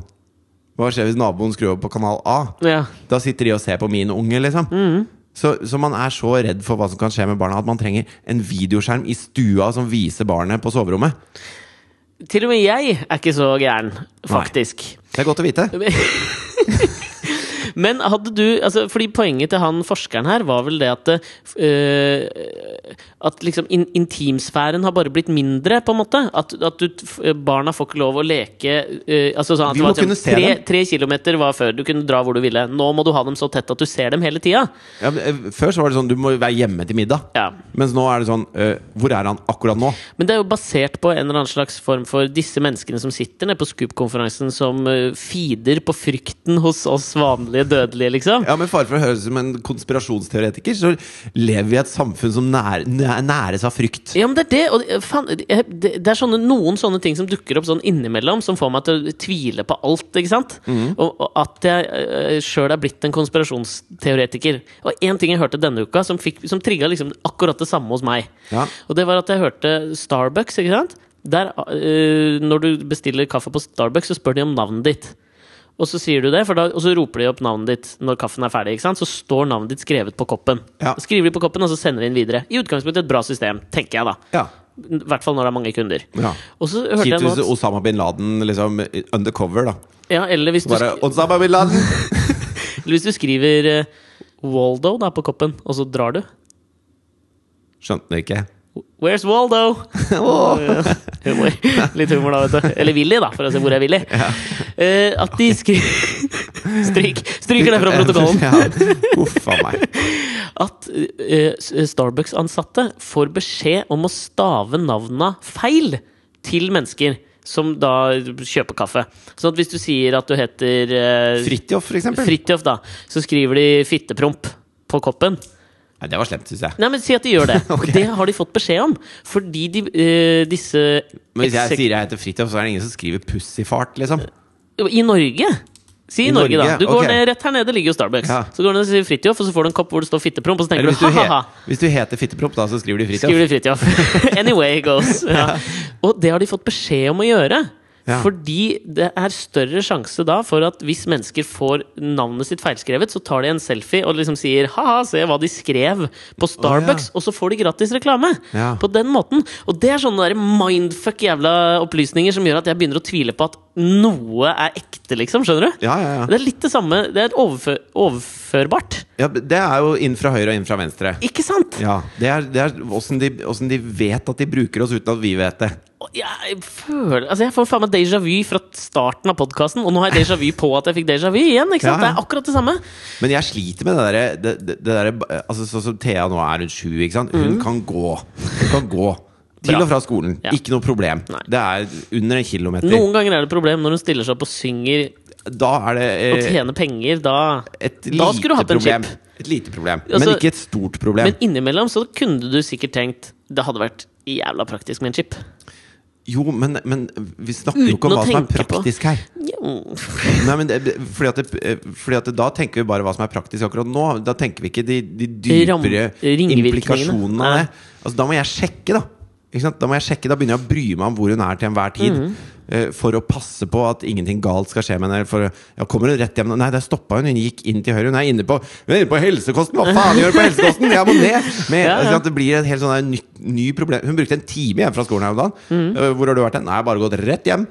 Hva skjer hvis naboen skrur over på kanal A? Ja. Da sitter de og ser på min unge, liksom. Mm. Så, så man er så redd for hva som kan skje med barna, at man trenger en videoskjerm i stua som viser barnet på soverommet. Til og med jeg er ikke så gæren, faktisk. Det er godt å vite. Men hadde du altså, Fordi poenget til han forskeren her var vel det at uh, At liksom in intimsfæren har bare blitt mindre, på en måte. At, at du, barna får ikke lov å leke uh, altså sånn at Vi må var sånn, kunne se tre, dem. tre kilometer var før. Du kunne dra hvor du ville. Nå må du ha dem så tett at du ser dem hele tida. Ja, før så var det sånn du må være hjemme til middag. Ja. Mens nå er det sånn uh, Hvor er han akkurat nå? Men det er jo basert på en eller annen slags form for disse menneskene som sitter nede på Scoop-konferansen, som feeder på frykten hos oss vanlige dødelige, liksom. Ja, med fare for å høres ut som en konspirasjonsteoretiker, så lever vi i et samfunn som nær, næres av frykt. Ja, men det er det. Og faen, det, er sånne, noen sånne ting som dukker opp sånn innimellom, som får meg til å tvile på alt. ikke sant? Og, og at jeg uh, sjøl er blitt en konspirasjonsteoretiker. Og én ting jeg hørte denne uka, som, fikk- som trigga liksom akkurat det samme hos meg. Ja. Og det var at jeg hørte Starbucks. ikke sant? Der, eh, når du bestiller kaffe på Starbucks, så spør de om navnet ditt. Og så sier du det, for da, og så roper de opp navnet ditt når kaffen er ferdig. ikke sant? Så står navnet ditt skrevet på koppen. Ja. Skriver de på koppen, og så sender de inn videre. I utgangspunktet et bra system, tenker jeg da. Ja. I hvert fall når det er mange kunder. ja. Og så hørte jeg Kjipt hvis Osama bin Laden liksom undercover, da. ja, eller, hvis Bare du Osama bin Laden! eller hvis du skriver uh, Waldo da på koppen, og så drar du. Skjønte det ikke. Where's Waldo? humor. Litt humor, da, vet du. Eller Willy, da, for å se hvor er Willy. Eh, at de skriver Stryk! Stryker det fra protokollen. ja. Meg. At uh, Starbucks-ansatte får beskjed om å stave navna feil til mennesker. Som da kjøper kaffe. Sånn at hvis du sier at du heter uh, Fridtjof, for eksempel. Fridtjof, da, så skriver de fittepromp på koppen. Nei, det var slemt, syns jeg. Nei, men Si at de gjør det. okay. Det har de fått beskjed om. Fordi de, eh, disse Men hvis jeg sier jeg heter Fridtjof, så er det ingen som skriver pussyfart, liksom. I Norge? Si i, Norge, Norge, da. Du går ned Rett her nede ligger jo Starbucks. Ja. Så går du ned og sier Fridtjof, og så får du en kopp hvor det står fittepromp, og så tenker Eller du du, ha-ha-ha. hvis du heter Fittepromp, da, så skriver de Fridtjof. Skriver de Fridtjof. anyway goes. Ja. Og det har de fått beskjed om å gjøre. Ja. Fordi det er større sjanse da for at hvis mennesker får navnet sitt feilskrevet, så tar de en selfie og liksom sier 'ha-ha, se hva de skrev på Starbucks', og så får de gratis reklame. Ja. På den måten. Og det er sånne der mindfuck jævla opplysninger som gjør at jeg begynner å tvile på at noe er ekte, liksom. Skjønner du? Ja, ja, ja. Det er litt det samme. Det er et overfør, overførbart. ja. Det er jo inn fra høyre og inn fra venstre. Ikke sant? Ja, Det er, det er åssen de, hvordan de vet at de bruker oss uten at vi vet det. Jeg føler Altså, jeg får faen meg déjà vu fra starten av podkasten, og nå har jeg déjà vu på at jeg fikk déjà vu igjen. Ikke sant? Ja, ja. Det er akkurat det samme. Men jeg sliter med det derre det, det, det derre, altså, Sånn som Thea nå er rundt sju, ikke sant. Hun kan gå. Hun kan gå. Til og fra skolen. Ja. Ikke noe problem. Nei. Det er under en kilometer. Noen ganger er det problem når hun stiller seg opp og synger Da er det eh, Å tjene penger. Da et Da skulle du hatt en problem. chip. Et lite problem. Altså, men ikke et stort problem. Men innimellom så kunne du sikkert tenkt det hadde vært jævla praktisk med en chip. Jo, men, men vi snakker jo ikke om hva som er praktisk på. her. Nei, men det, fordi, at det, fordi at det, Da tenker vi bare hva som er praktisk akkurat nå. Da tenker vi ikke de, de dypere implikasjonene av det. Altså, da må jeg sjekke, da. Da må jeg sjekke, da begynner jeg å bry meg om hvor hun er til enhver tid. Mm -hmm. uh, For å passe på at ingenting galt skal skje med henne. For, ja, kommer hun rett hjem? Nei, der stoppa hun. Hun gikk inn til høyre. Hun er inne på, hun er inne på helsekosten! Hva faen gjør hun på helsekosten?! Jeg må ned! Men, Ja, ja. Det blir et helt sånn ny, ny problem. Hun brukte en time hjem fra skolen her om dagen. Mm -hmm. uh, Hvor har du vært hen? Nei, jeg har bare gått rett hjem.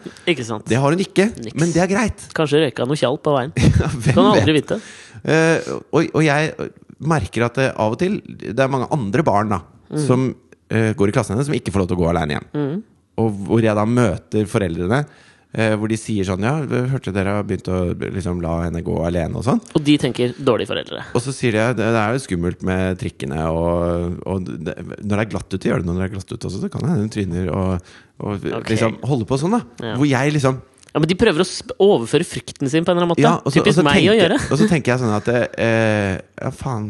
Det har hun ikke, Niks. men det er greit. Kanskje røyka noe tjall på veien. kan Kan aldri vet? vite. Uh, og, og jeg merker at det av og til Det er mange andre barn da Mm. som eh, går i klassen hennes, som ikke får lov til å gå alene hjem. Og hvor jeg da møter foreldrene. eh, hvor de sier sånn Ja, hørte dere har begynt å liksom, la henne gå alene og sånn? Og de tenker dårlige foreldre. Og så sier de det, det er jo skummelt med trikkene, og, og det, når det er glatt ute, gjør det når det er glatt ute også, så kan det hende hun tryner og, og okay. liksom holde på sånn, da. Ja. Hvor jeg liksom Ja, Men de prøver å overføre frykten sin på en eller annen måte. Ja, og så- og Typisk så meg tenker, å gjøre. Og så tenker jeg sånn at eh, Ja, faen.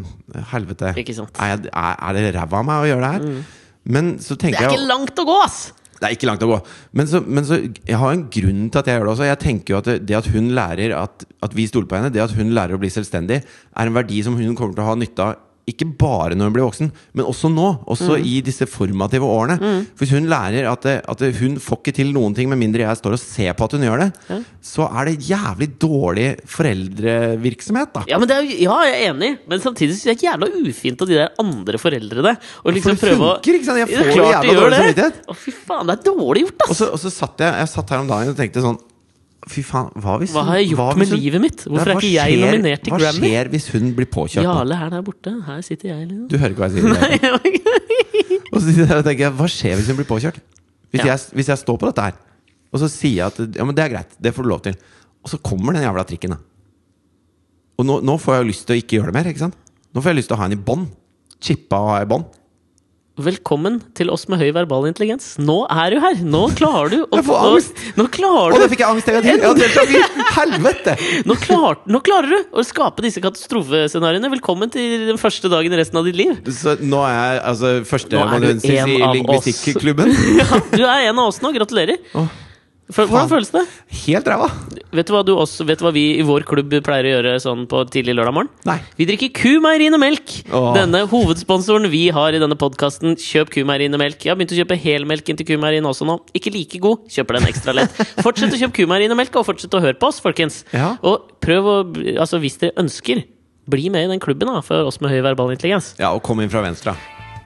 Helvete. Er, jeg, er, det ræva av meg å gjøre det her? Men så Det tenker er jeg ikke langt å gå, ass! Det er ikke langt å gå. Men så, men så Jeg har en grunn til at jeg gjør det også. Jeg tenker jo at det, det at hun lærer at, at vi stoler på henne, det at hun lærer å bli selvstendig, er en verdi som hun kommer til å ha nytte av. Ikke bare når hun blir voksen, men også nå. Også i disse formative årene. For hvis hun lærer at, at hun får ikke til noen ting med mindre jeg står og ser på at hun gjør det, så er det jævlig dårlig foreldrevirksomhet, da. Ja, men det er, ja, jeg er enig, men samtidig synes jeg det er jævla ufint av de der andre foreldrene Og liksom det prøve å funker, ikke sant? Jeg får jævla dårlig samvittighet. Å, fy faen, det er dårlig gjort, Og så, og så satt jeg, jeg satt her om dagen og tenkte sånn Fy faen, hva hvis Hva har jeg gjort hva med hun- livet mitt? Hvorfor Ja, er hva ikke jeg skjer- nominert til Hva Grammy? skjer hvis hun blir påkjørt? Jarle er der borte, her sitter jeg, liksom. Du hører ikke hva jeg sier? Nei. Og så sitter jeg og tenker jeg, hva skjer hvis hun blir påkjørt? Hvis, Ja. jeg, hvis jeg står på dette her, og så sier jeg at ja, men det er greit, det får du lov til. Og så kommer den jævla trikken, da. Og nå, nå får jeg lyst til å ikke gjøre det mer. ikke sant? Nå får jeg lyst til å ha henne i bånd. Chippa og ha i bånd. Velkommen til oss med høy verbal intelligens. Nå er du her! Nå klarer du å Jeg får nå- angst. Nå klarer Å, du da fikk jeg angst en gang til! Ja, det Helvete! Nå, klar, nå klarer du å skape disse katastrofescenarioene. Velkommen til den første dagen i resten av ditt liv. Så nå er jeg altså førsteamanuensis i lingvistikkklubben? Ja, du er en av oss nå. Gratulerer. For, hvordan føles det? Helt ræva! Vet du, hva du også, vet du hva vi i vår klubb pleier å gjøre sånn på tidlig lørdag morgen? Nei. Vi drikker Kumeieriene melk! Åh. Denne hovedsponsoren vi har i denne podkasten. Kjøp Kumeieriene melk. Jeg har begynt å kjøpe helmelken til Kumeierin også nå. Ikke like god, kjøper den ekstra lett. Fortsett å kjøpe Kumeieriene melk, og fortsett å høre på oss, folkens. Ja. Og prøv å Altså, hvis dere ønsker, bli med i den klubben da, for oss med høy verbal intelligens. Ja, og kom inn fra venstre.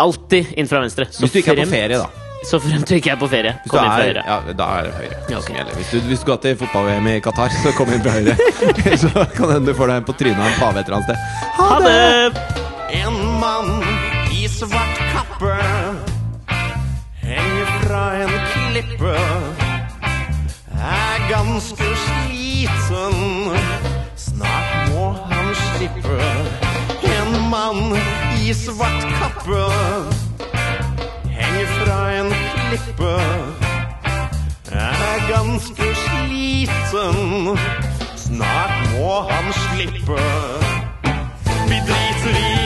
Alltid inn fra venstre. Så Hvis du ikke er på ferie, da. Så fremt du ikke er på ferie. Kom inn fra høyre. ja, da er det høyre. Ja, okay. Hvis, du, hvis du går til fotball-VM i Qatar, så kom inn fra høyre. så kan hende du får deg en på trynet av en pave et eller annet sted. Ha det! En mann i svart kappe henger fra en klippe. Er ganske sliten, snart må han slippe. En mann i svart kappe fra en klippe. Er ganske sliten, snart må han slippe. Vi driter i